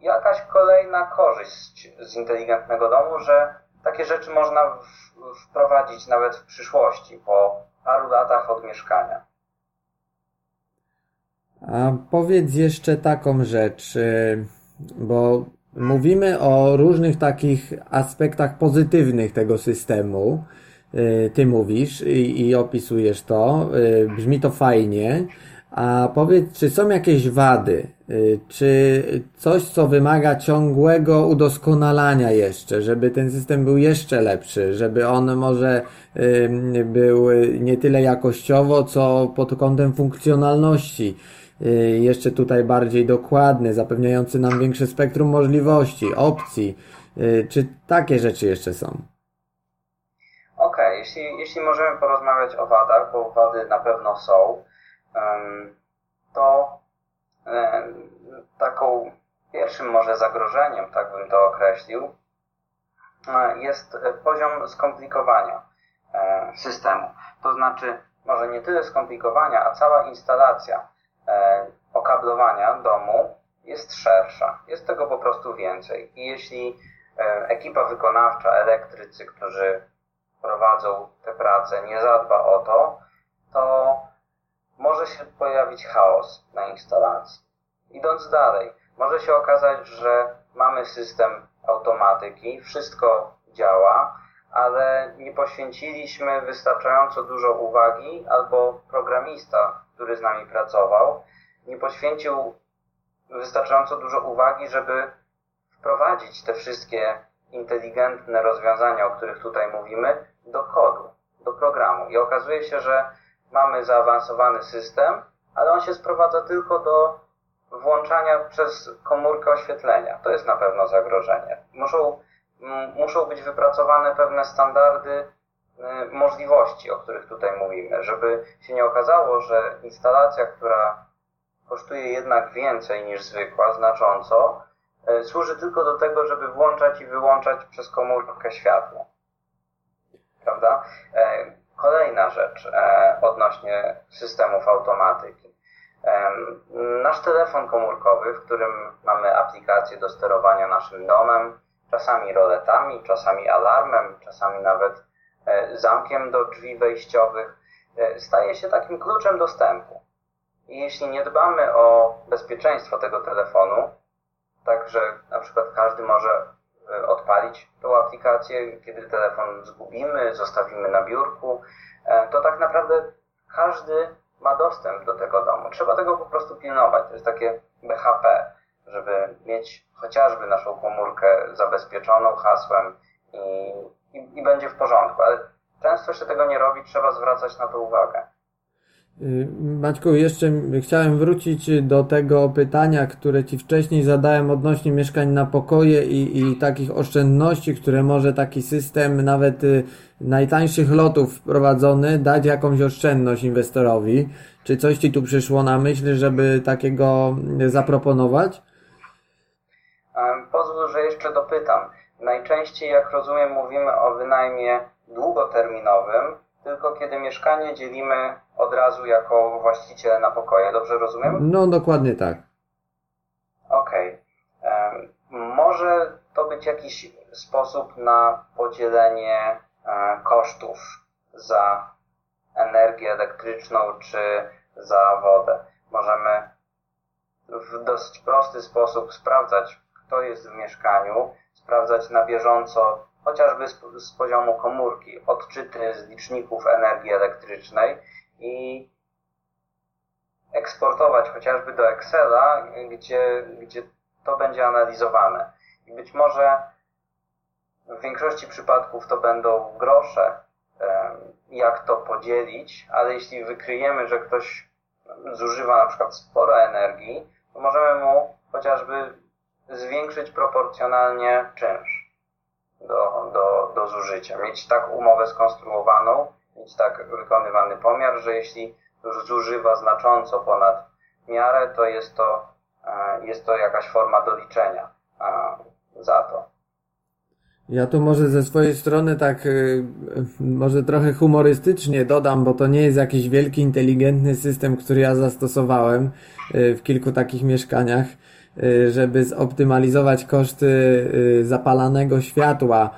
jakaś kolejna korzyść z inteligentnego domu, że takie rzeczy można wprowadzić nawet w przyszłości, po paru latach od mieszkania. A powiedz jeszcze taką rzecz, y, bo mówimy o różnych takich aspektach pozytywnych tego systemu. Y, ty mówisz i, i opisujesz to. Y, brzmi to fajnie. A powiedz, czy są jakieś wady? Czy coś, co wymaga ciągłego udoskonalania jeszcze, żeby ten system był jeszcze lepszy, żeby on może był nie tyle jakościowo, co pod kątem funkcjonalności Y, jeszcze tutaj bardziej dokładny, zapewniający nam większe spektrum możliwości, opcji. Y, czy takie rzeczy jeszcze są? Jeśli, jeśli możemy porozmawiać o wadach, bo wady na pewno są, to taką pierwszym może zagrożeniem, tak bym to określił, e, jest poziom skomplikowania e, systemu. To znaczy, może nie tyle skomplikowania, a cała instalacja E, okablowania domu jest szersza. Jest tego po prostu więcej. I jeśli ekipa wykonawcza, elektrycy, którzy prowadzą te prace, nie zadba o to, to może się pojawić chaos na instalacji. Idąc dalej, może się okazać, że mamy system automatyki, wszystko działa, ale nie poświęciliśmy wystarczająco dużo uwagi, albo programista który z nami pracował, nie poświęcił wystarczająco dużo uwagi, żeby wprowadzić te wszystkie inteligentne rozwiązania, o których tutaj mówimy, do kodu, do programu. I okazuje się, że mamy zaawansowany system, ale on się sprowadza tylko do włączania przez komórkę oświetlenia. To jest na pewno zagrożenie. Muszą, muszą być wypracowane pewne standardy Y, możliwości, o których tutaj mówimy, żeby się nie okazało, że instalacja, która kosztuje jednak więcej niż zwykła, znacząco, służy tylko do tego, żeby włączać i wyłączać przez komórkę światło. Prawda? E, kolejna rzecz e, odnośnie systemów automatyki. E, nasz telefon komórkowy, w którym mamy aplikację do sterowania naszym domem, czasami roletami, czasami alarmem, czasami nawet E, zamkiem do drzwi wejściowych, e, staje się takim kluczem dostępu. I jeśli nie dbamy o bezpieczeństwo tego telefonu, tak że na przykład każdy może e, odpalić tą aplikację, kiedy telefon zgubimy, zostawimy na biurku, to tak naprawdę każdy ma dostęp do tego domu. Trzeba tego po prostu pilnować. To jest takie BHP, żeby mieć chociażby naszą komórkę zabezpieczoną hasłem i i, i będzie w porządku, ale często się tego nie robi, trzeba zwracać na to uwagę. Y, Maćku, jeszcze chciałem wrócić do tego pytania, które Ci wcześniej zadałem odnośnie mieszkań na pokoje i, i takich oszczędności, które może taki system nawet y, najtańszych lotów wprowadzony dać jakąś oszczędność inwestorowi. Czy coś Ci tu przyszło na myśl, żeby takiego zaproponować? Pozwól, że jeszcze dopytam. Najczęściej, jak rozumiem, mówimy o wynajmie długoterminowym, tylko kiedy mieszkanie dzielimy od razu jako właściciele na pokoje. Dobrze rozumiem? No, dokładnie tak. Okej. Okay. Może to być jakiś sposób na podzielenie e, kosztów za energię elektryczną czy za wodę. Możemy w dosyć prosty sposób sprawdzać, kto jest w mieszkaniu, sprawdzać na bieżąco, chociażby z, z poziomu komórki, odczyty z liczników energii elektrycznej i eksportować chociażby do Excela, gdzie, gdzie to będzie analizowane. I być może w większości przypadków to będą grosze, jak to podzielić, ale jeśli wykryjemy, że ktoś zużywa na przykład sporo energii, to możemy mu chociażby zwiększyć proporcjonalnie czynsz do, do, do zużycia. Mieć tak umowę skonstruowaną, mieć tak wykonywany pomiar, że jeśli zużywa znacząco ponad miarę, to jest to, e, jest to jakaś forma doliczenia e, za to. Ja tu może ze swojej strony tak e, może trochę humorystycznie dodam, bo to nie jest jakiś wielki, inteligentny system, który ja zastosowałem w kilku takich mieszkaniach. Y, żeby zoptymalizować koszty y, zapalanego światła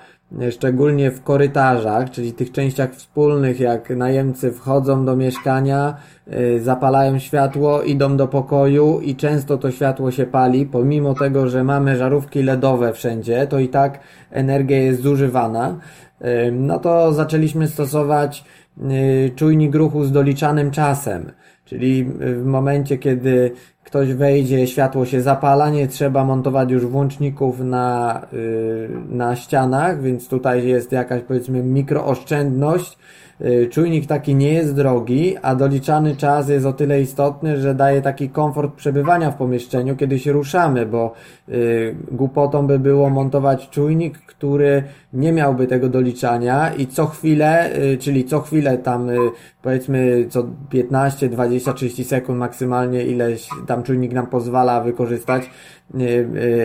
szczególnie w korytarzach, czyli tych częściach wspólnych, jak najemcy wchodzą do mieszkania, zapalają światło, idą do pokoju i często to światło się pali, pomimo tego, że mamy żarówki LEDowe wszędzie, to i tak energia jest zużywana. No to zaczęliśmy stosować czujnik ruchu z doliczanym czasem. Czyli w momencie, kiedy ktoś wejdzie, światło się zapala, nie trzeba montować już włączników na, y, na ścianach, więc tutaj jest jakaś powiedzmy mikrooszczędność. Y, czujnik taki nie jest drogi, a doliczany czas jest o tyle istotny, że daje taki komfort przebywania w pomieszczeniu, kiedy się ruszamy, bo y, głupotą by było montować czujnik, który nie miałby tego doliczania i co chwilę, y, czyli co chwilę tam powiedzmy co 15, 20, 30 sekund maksymalnie ileś tam czujnik nam pozwala wykorzystać,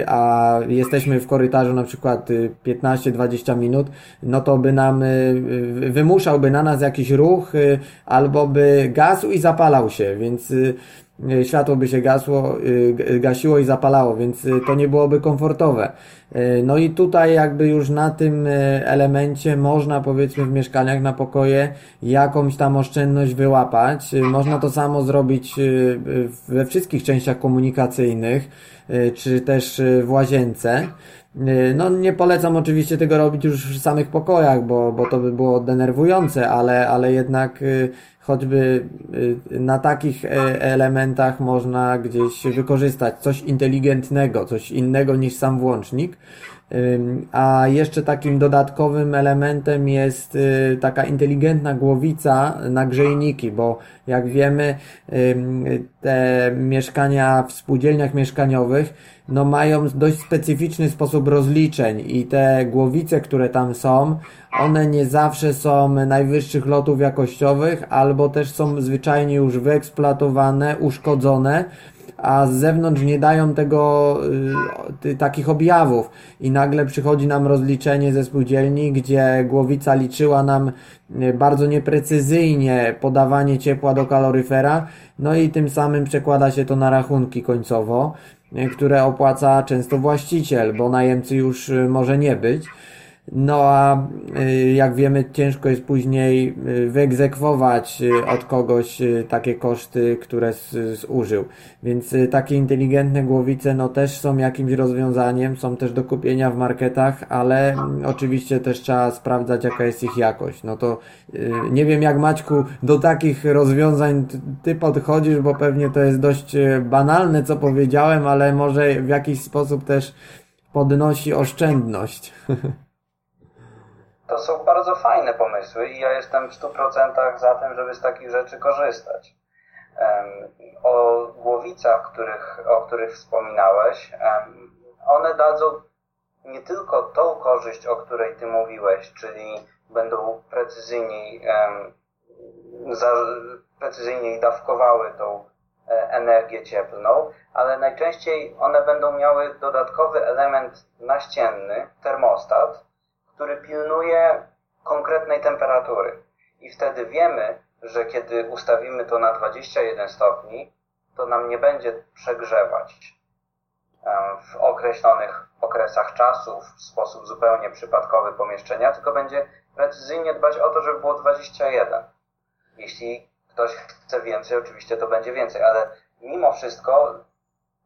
a jesteśmy w korytarzu na przykład 15-20 minut, no to by nam wymuszałby na nas jakiś ruch, y, albo by gasł i zapalał się, więc y, y, światło by się gasło, gasiło i zapalało, więc to nie byłoby komfortowe. No i tutaj jakby już na tym elemencie można powiedzmy w mieszkaniach na pokoje jakąś tam oszczędność wyłapać. Można to samo zrobić we wszystkich częściach komunikacyjnych, czy też w łazience. Y, no nie polecam oczywiście tego robić już w samych pokojach, bo, bo to by było denerwujące, ale, ale jednak y, choćby y, na takich e, elementach można gdzieś wykorzystać coś inteligentnego, coś innego niż sam włącznik. A jeszcze takim dodatkowym elementem jest taka inteligentna głowica na grzejniki, bo jak wiemy, te mieszkania w spółdzielniach mieszkaniowych no mają dość specyficzny sposób rozliczeń i te głowice, które tam są, one nie zawsze są najwyższych lotów jakościowych, albo też są zwyczajnie już wyeksploatowane, uszkodzone, a z zewnątrz nie dają tego y, takich objawów i nagle przychodzi nam rozliczenie ze spółdzielni, gdzie głowica liczyła nam y, bardzo nieprecyzyjnie podawanie ciepła do kaloryfera, no i tym samym przekłada się to na rachunki końcowo które opłaca często właściciel, bo najemcy już y, może nie być. No a y, jak wiemy, ciężko jest później y, wyegzekwować y, od kogoś takie koszty, które zużył. Więc takie inteligentne głowice no też są jakimś rozwiązaniem, są też do kupienia w marketach, ale mm, oczywiście też trzeba sprawdzać jaka jest ich jakość. No to nie wiem jak Maćku do takich rozwiązań ty podchodzisz, bo pewnie to jest dość banalne co powiedziałem, ale może w jakiś sposób też podnosi oszczędność. To są bardzo fajne pomysły i ja jestem w 100% za tym, żeby z takich rzeczy korzystać. O głowicach, których, o których wspominałeś, one dadzą nie tylko tą korzyść, o której Ty mówiłeś, czyli będą precyzyjniej, precyzyjniej dawkowały tą e, energię cieplną, ale najczęściej one będą miały dodatkowy element naścienny, termostat, który pilnuje konkretnej temperatury. I wtedy wiemy, że kiedy ustawimy to na 21 stopni, to nam nie będzie przegrzewać w określonych okresach czasu w sposób zupełnie przypadkowy pomieszczenia, tylko będzie precyzyjnie dbać o to, żeby było 21. Jeśli ktoś chce więcej, oczywiście to będzie więcej, ale mimo wszystko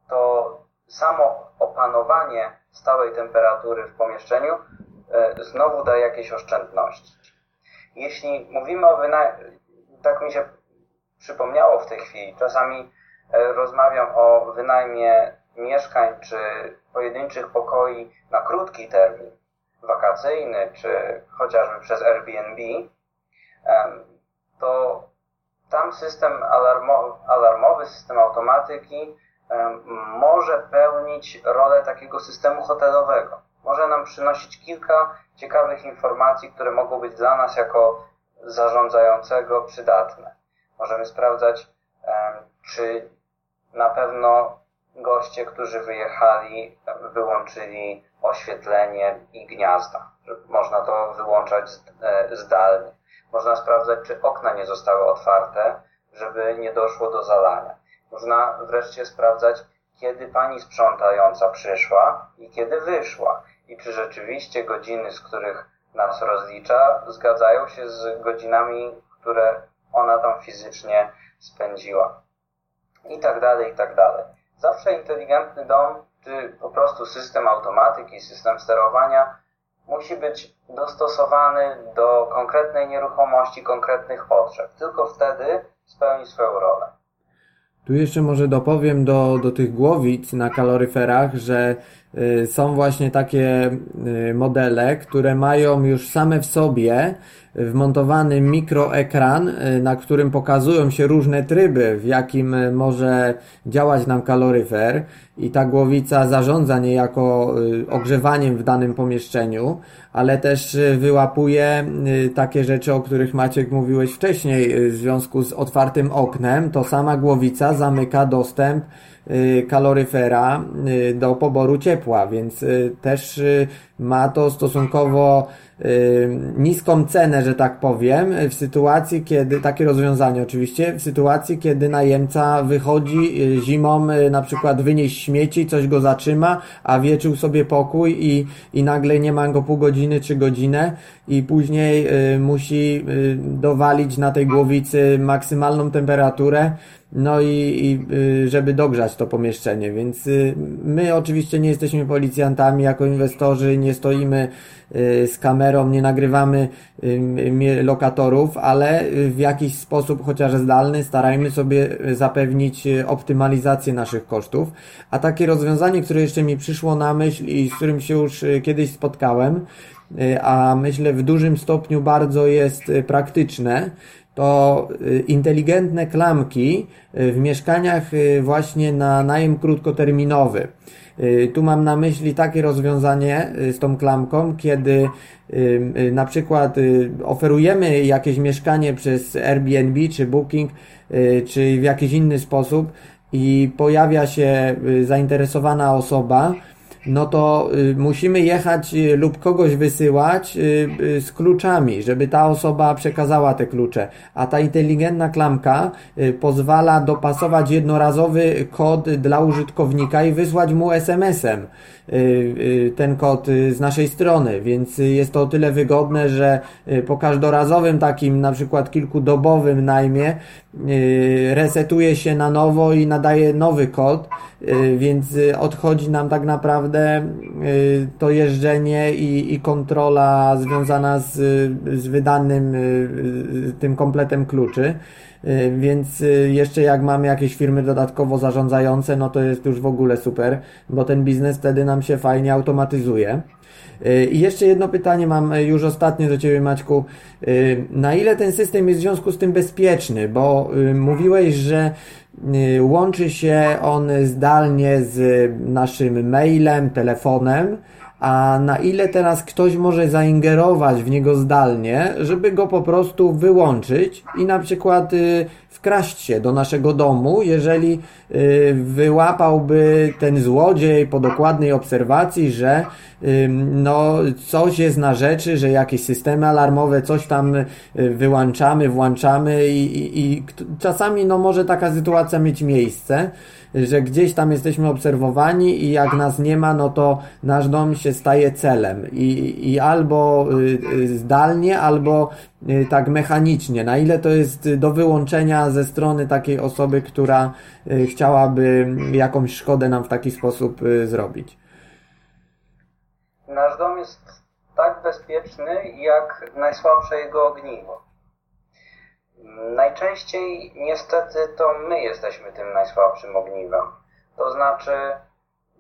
to samo opanowanie stałej temperatury w pomieszczeniu znowu da jakieś oszczędności. Jeśli mówimy o wynajmie, tak mi się przypomniało w tej chwili, czasami e, rozmawiam o wynajmie mieszkań czy pojedynczych pokoi na krótki termin, wakacyjny czy chociażby przez Airbnb, to tam system alarmowy, system automatyki może pełnić rolę takiego systemu hotelowego może nam przynosić kilka ciekawych informacji, które mogą być dla nas jako zarządzającego przydatne. Możemy sprawdzać, czy na pewno goście, którzy wyjechali, wyłączyli oświetlenie i gniazda. Można to wyłączać e, zdalnie. Można sprawdzać, czy okna nie zostały otwarte, żeby nie doszło do zalania. Można wreszcie sprawdzać, kiedy pani sprzątająca przyszła i kiedy wyszła i czy rzeczywiście godziny, z których nas rozlicza, zgadzają się z godzinami, które ona tam fizycznie spędziła. I tak dalej, i tak dalej. Zawsze inteligentny dom, czy po prostu system automatyki, system sterowania musi być dostosowany do konkretnej nieruchomości, konkretnych potrzeb. Tylko wtedy spełni swoją rolę. Tu jeszcze może dopowiem do, do tych głowic na kaloryferach, że są właśnie takie y, modele, które mają już same w sobie wmontowany mikroekran, y, na którym pokazują się różne tryby, w jakim y, może działać nam kaloryfer i ta głowica zarządza niejako y, ogrzewaniem w danym pomieszczeniu, ale też wyłapuje takie rzeczy, o których Maciek mówiłeś wcześniej w związku z otwartym oknem, to sama głowica zamyka dostęp kaloryfera do poboru ciepła, więc też ma to stosunkowo niską cenę, że tak powiem, w sytuacji, kiedy, takie rozwiązanie oczywiście, w sytuacji, kiedy najemca wychodzi y, zimą y, na przykład wynieść śmieci, coś go zatrzyma, a wieczył sobie pokój i, i nagle nie ma go pół godziny czy godzinę i później y, musi dowalić na tej głowicy maksymalną temperaturę, no i, i żeby dogrzać to pomieszczenie, więc my oczywiście nie jesteśmy policjantami jako inwestorzy, nie stoimy Y, z kamerą, nie nagrywamy y, lokatorów, ale w jakiś sposób, chociaż zdalny, starajmy sobie zapewnić optymalizację naszych kosztów. A takie rozwiązanie, które jeszcze mi przyszło na myśl i z którym się już y, kiedyś spotkałem, a myślę w dużym stopniu bardzo jest praktyczne, to inteligentne klamki w mieszkaniach właśnie na najem krótkoterminowy. Y, tu mam na myśli takie rozwiązanie y, z tą klamką, kiedy y, na przykład oferujemy jakieś mieszkanie przez Airbnb czy Booking, czy w jakiś inny sposób i pojawia się zainteresowana osoba, no to y, musimy jechać y, lub kogoś wysyłać y, z kluczami, żeby ta osoba przekazała te klucze. A ta inteligentna klamka pozwala dopasować jednorazowy kod dla użytkownika i wysłać mu SMS-em ten kod z naszej strony, więc jest to o tyle wygodne, że po każdorazowym takim na przykład kilkudobowym najmie resetuje się na nowo i nadaje nowy kod, więc odchodzi nam tak naprawdę naprawdę y, to jeżdżenie i, i kontrola związana z, z wydanym y, y, tym kompletem kluczy. Więc jeszcze jak mamy jakieś firmy dodatkowo zarządzające, no to jest już w ogóle super, bo ten biznes wtedy nam się fajnie automatyzuje. I jeszcze jedno pytanie mam już ostatnie do Ciebie Maćku. Na ile ten system jest w związku z tym bezpieczny? Bo mówiłeś, że łączy się on zdalnie z naszym mailem, telefonem, a na ile teraz ktoś może zaingerować w niego zdalnie, żeby go po prostu wyłączyć i na przykład y, wkraść się do naszego domu, jeżeli y, wyłapałby ten złodziej po dokładnej obserwacji, że no, coś jest na rzeczy, że jakieś systemy alarmowe, coś tam y, wyłączamy, włączamy i, i, i czasami no, może taka sytuacja mieć miejsce że gdzieś tam jesteśmy obserwowani i jak nas nie ma, no to nasz dom się staje celem i, i albo y, y, zdalnie, albo y, tak mechanicznie. Na ile to jest do wyłączenia ze strony takiej osoby, która chciałaby jakąś szkodę nam w taki sposób zrobić? Nasz dom jest tak bezpieczny, jak najsłabsze jego ogniwo. Najczęściej niestety to my jesteśmy tym najsłabszym ogniwem. To znaczy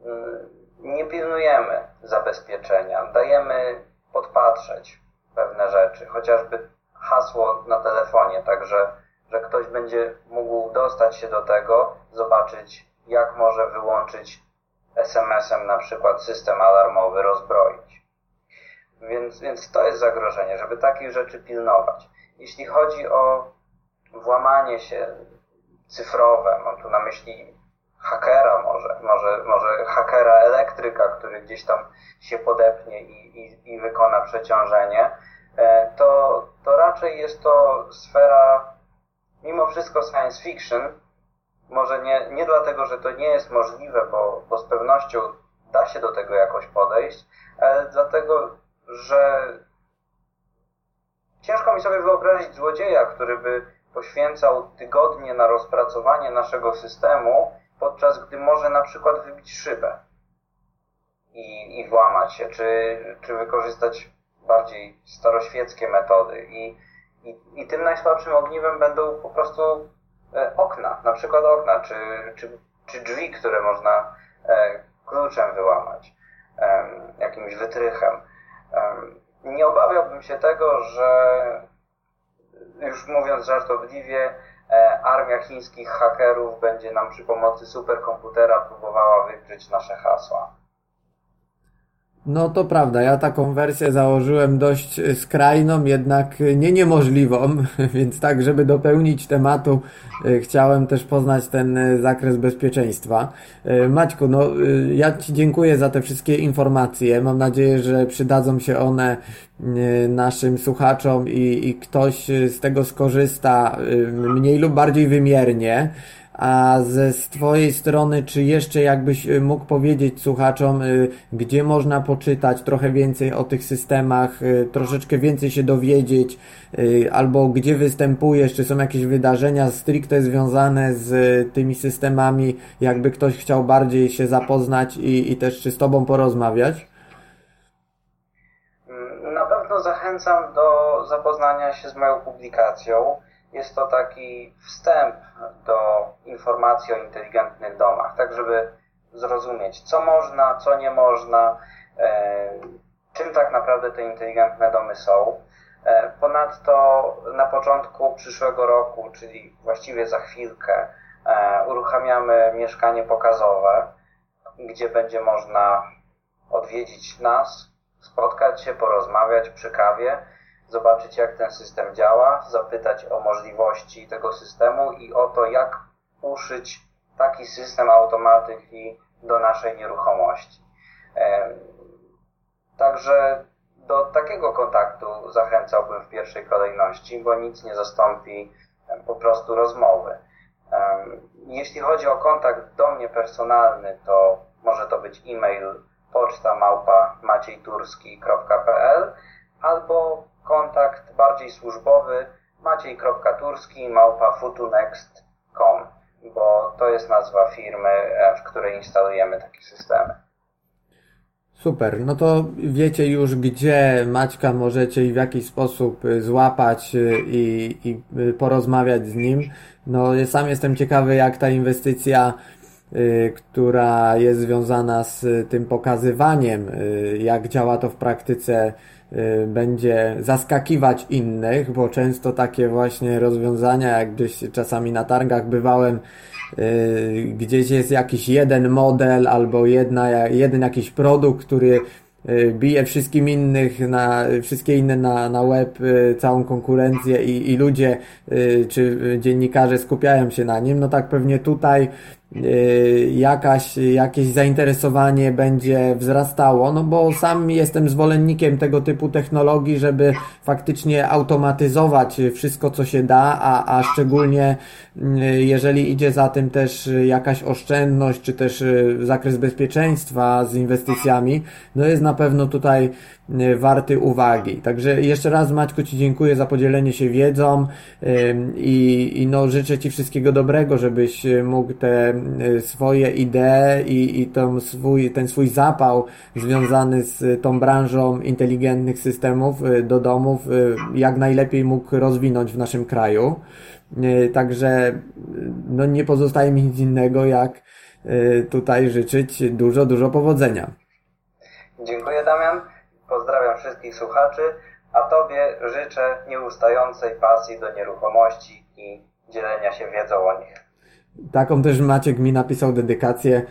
mm, nie pilnujemy zabezpieczenia, dajemy podpatrzeć pewne rzeczy, chociażby hasło na telefonie, także że ktoś będzie mógł dostać się do tego, zobaczyć jak może wyłączyć SMS-em na przykład system alarmowy, rozbroić. Więc, więc to jest zagrożenie, żeby takich rzeczy pilnować. Jeśli chodzi o włamanie się cyfrowe, mam tu na myśli hakera może, może, może hakera elektryka, który gdzieś tam się podepnie i, i, i wykona przeciążenie, e, to, to raczej jest to sfera mimo wszystko science fiction. Może nie, nie dlatego, że to nie jest możliwe, bo, bo z pewnością da się do tego jakoś podejść, dlatego że ciężko mi sobie wyobrazić złodzieja, który by poświęcał tygodnie na rozpracowanie naszego systemu, podczas gdy może na przykład wybić szybę i, i włamać się, czy, czy wykorzystać bardziej staroświeckie metody. I, i, I tym najsłabszym ogniwem będą po prostu e, okna, na przykład okna, czy, czy, czy drzwi, które można e, kluczem wyłamać, jakimś wytrychem. Nie obawiałbym się tego, że już mówiąc żartobliwie, armia chińskich hakerów będzie nam przy pomocy superkomputera próbowała wykryć nasze hasła. No to prawda, ja taką wersję założyłem dość e, skrajną, jednak nie niemożliwą, więc tak, żeby dopełnić tematu, e, chciałem też poznać ten zakres bezpieczeństwa. Maćku, no ja Ci dziękuję za te wszystkie informacje. Mam nadzieję, że przydadzą się one naszym słuchaczom i, i ktoś z tego skorzysta mniej lub bardziej wymiernie. A ze z Twojej strony, czy jeszcze jakbyś y, mógł powiedzieć słuchaczom, y, gdzie można poczytać trochę więcej o tych systemach, y, troszeczkę więcej się dowiedzieć, albo gdzie występujesz, czy są jakieś wydarzenia stricte związane z tymi systemami, jakby ktoś chciał bardziej się zapoznać i, i też czy z Tobą porozmawiać? Na pewno zachęcam do zapoznania się z moją publikacją. Jest to taki wstęp do informacji o inteligentnych domach, tak żeby zrozumieć, co można, co nie można, e, czym tak naprawdę te inteligentne domy są. E, ponadto na początku przyszłego roku, czyli właściwie za chwilkę, e, uruchamiamy mieszkanie pokazowe, gdzie będzie można odwiedzić nas, spotkać się, porozmawiać przy kawie zobaczyć jak ten system działa, zapytać o możliwości tego systemu i o to, jak uszyć taki system automatyki do naszej nieruchomości. Także do takiego kontaktu zachęcałbym w pierwszej kolejności, bo nic nie zastąpi po prostu rozmowy. Jeśli chodzi o kontakt do mnie personalny, to może to być e-mail poczta małpa maciejturski.pl albo kontakt bardziej służbowy maciej.turski małpa futunext.com, bo to jest nazwa firmy, e, w której instalujemy takie systemy. Super, no to wiecie już, gdzie Maćka możecie i w jaki sposób y, złapać y, i, i porozmawiać z nim. No, sam jestem ciekawy, jak ta inwestycja, która jest związana z tym pokazywaniem, jak działa to w praktyce, Y, będzie zaskakiwać innych, bo często takie właśnie rozwiązania, jak gdzieś czasami na targach bywałem, y, gdzieś jest jakiś jeden model albo jedna, jeden jakiś produkt, który y, bije wszystkim innych na, wszystkie inne na, na web, całą konkurencję i, i ludzie czy dziennikarze skupiają się na nim, no tak pewnie tutaj Y, jakaś, jakieś zainteresowanie będzie wzrastało, no bo sam jestem zwolennikiem tego typu technologii, żeby faktycznie automatyzować wszystko, co się da, a, a szczególnie y, jeżeli idzie za tym też jakaś oszczędność, czy też y, zakres bezpieczeństwa z inwestycjami, no jest na pewno tutaj warty uwagi. Także jeszcze raz Maćku Ci dziękuję za podzielenie się wiedzą i, i no życzę Ci wszystkiego dobrego, żebyś mógł te Y, swoje idee i, i ten, swój, ten swój zapał związany z tą branżą inteligentnych systemów y, do domów y, jak najlepiej mógł rozwinąć w naszym kraju. Także no nie pozostaje mi nic innego jak tutaj życzyć dużo, dużo powodzenia. Dziękuję Damian, pozdrawiam wszystkich słuchaczy, a Tobie życzę nieustającej pasji do nieruchomości i dzielenia się wiedzą o nich. Taką też Maciek mi napisał dedykację e,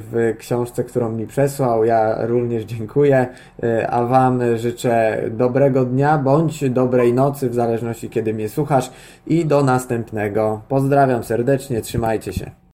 w książce, którą mi przesłał. Ja również dziękuję, e, a Wam życzę dobrego dnia bądź dobrej nocy, w zależności kiedy mnie słuchasz i do następnego. Pozdrawiam serdecznie, trzymajcie się.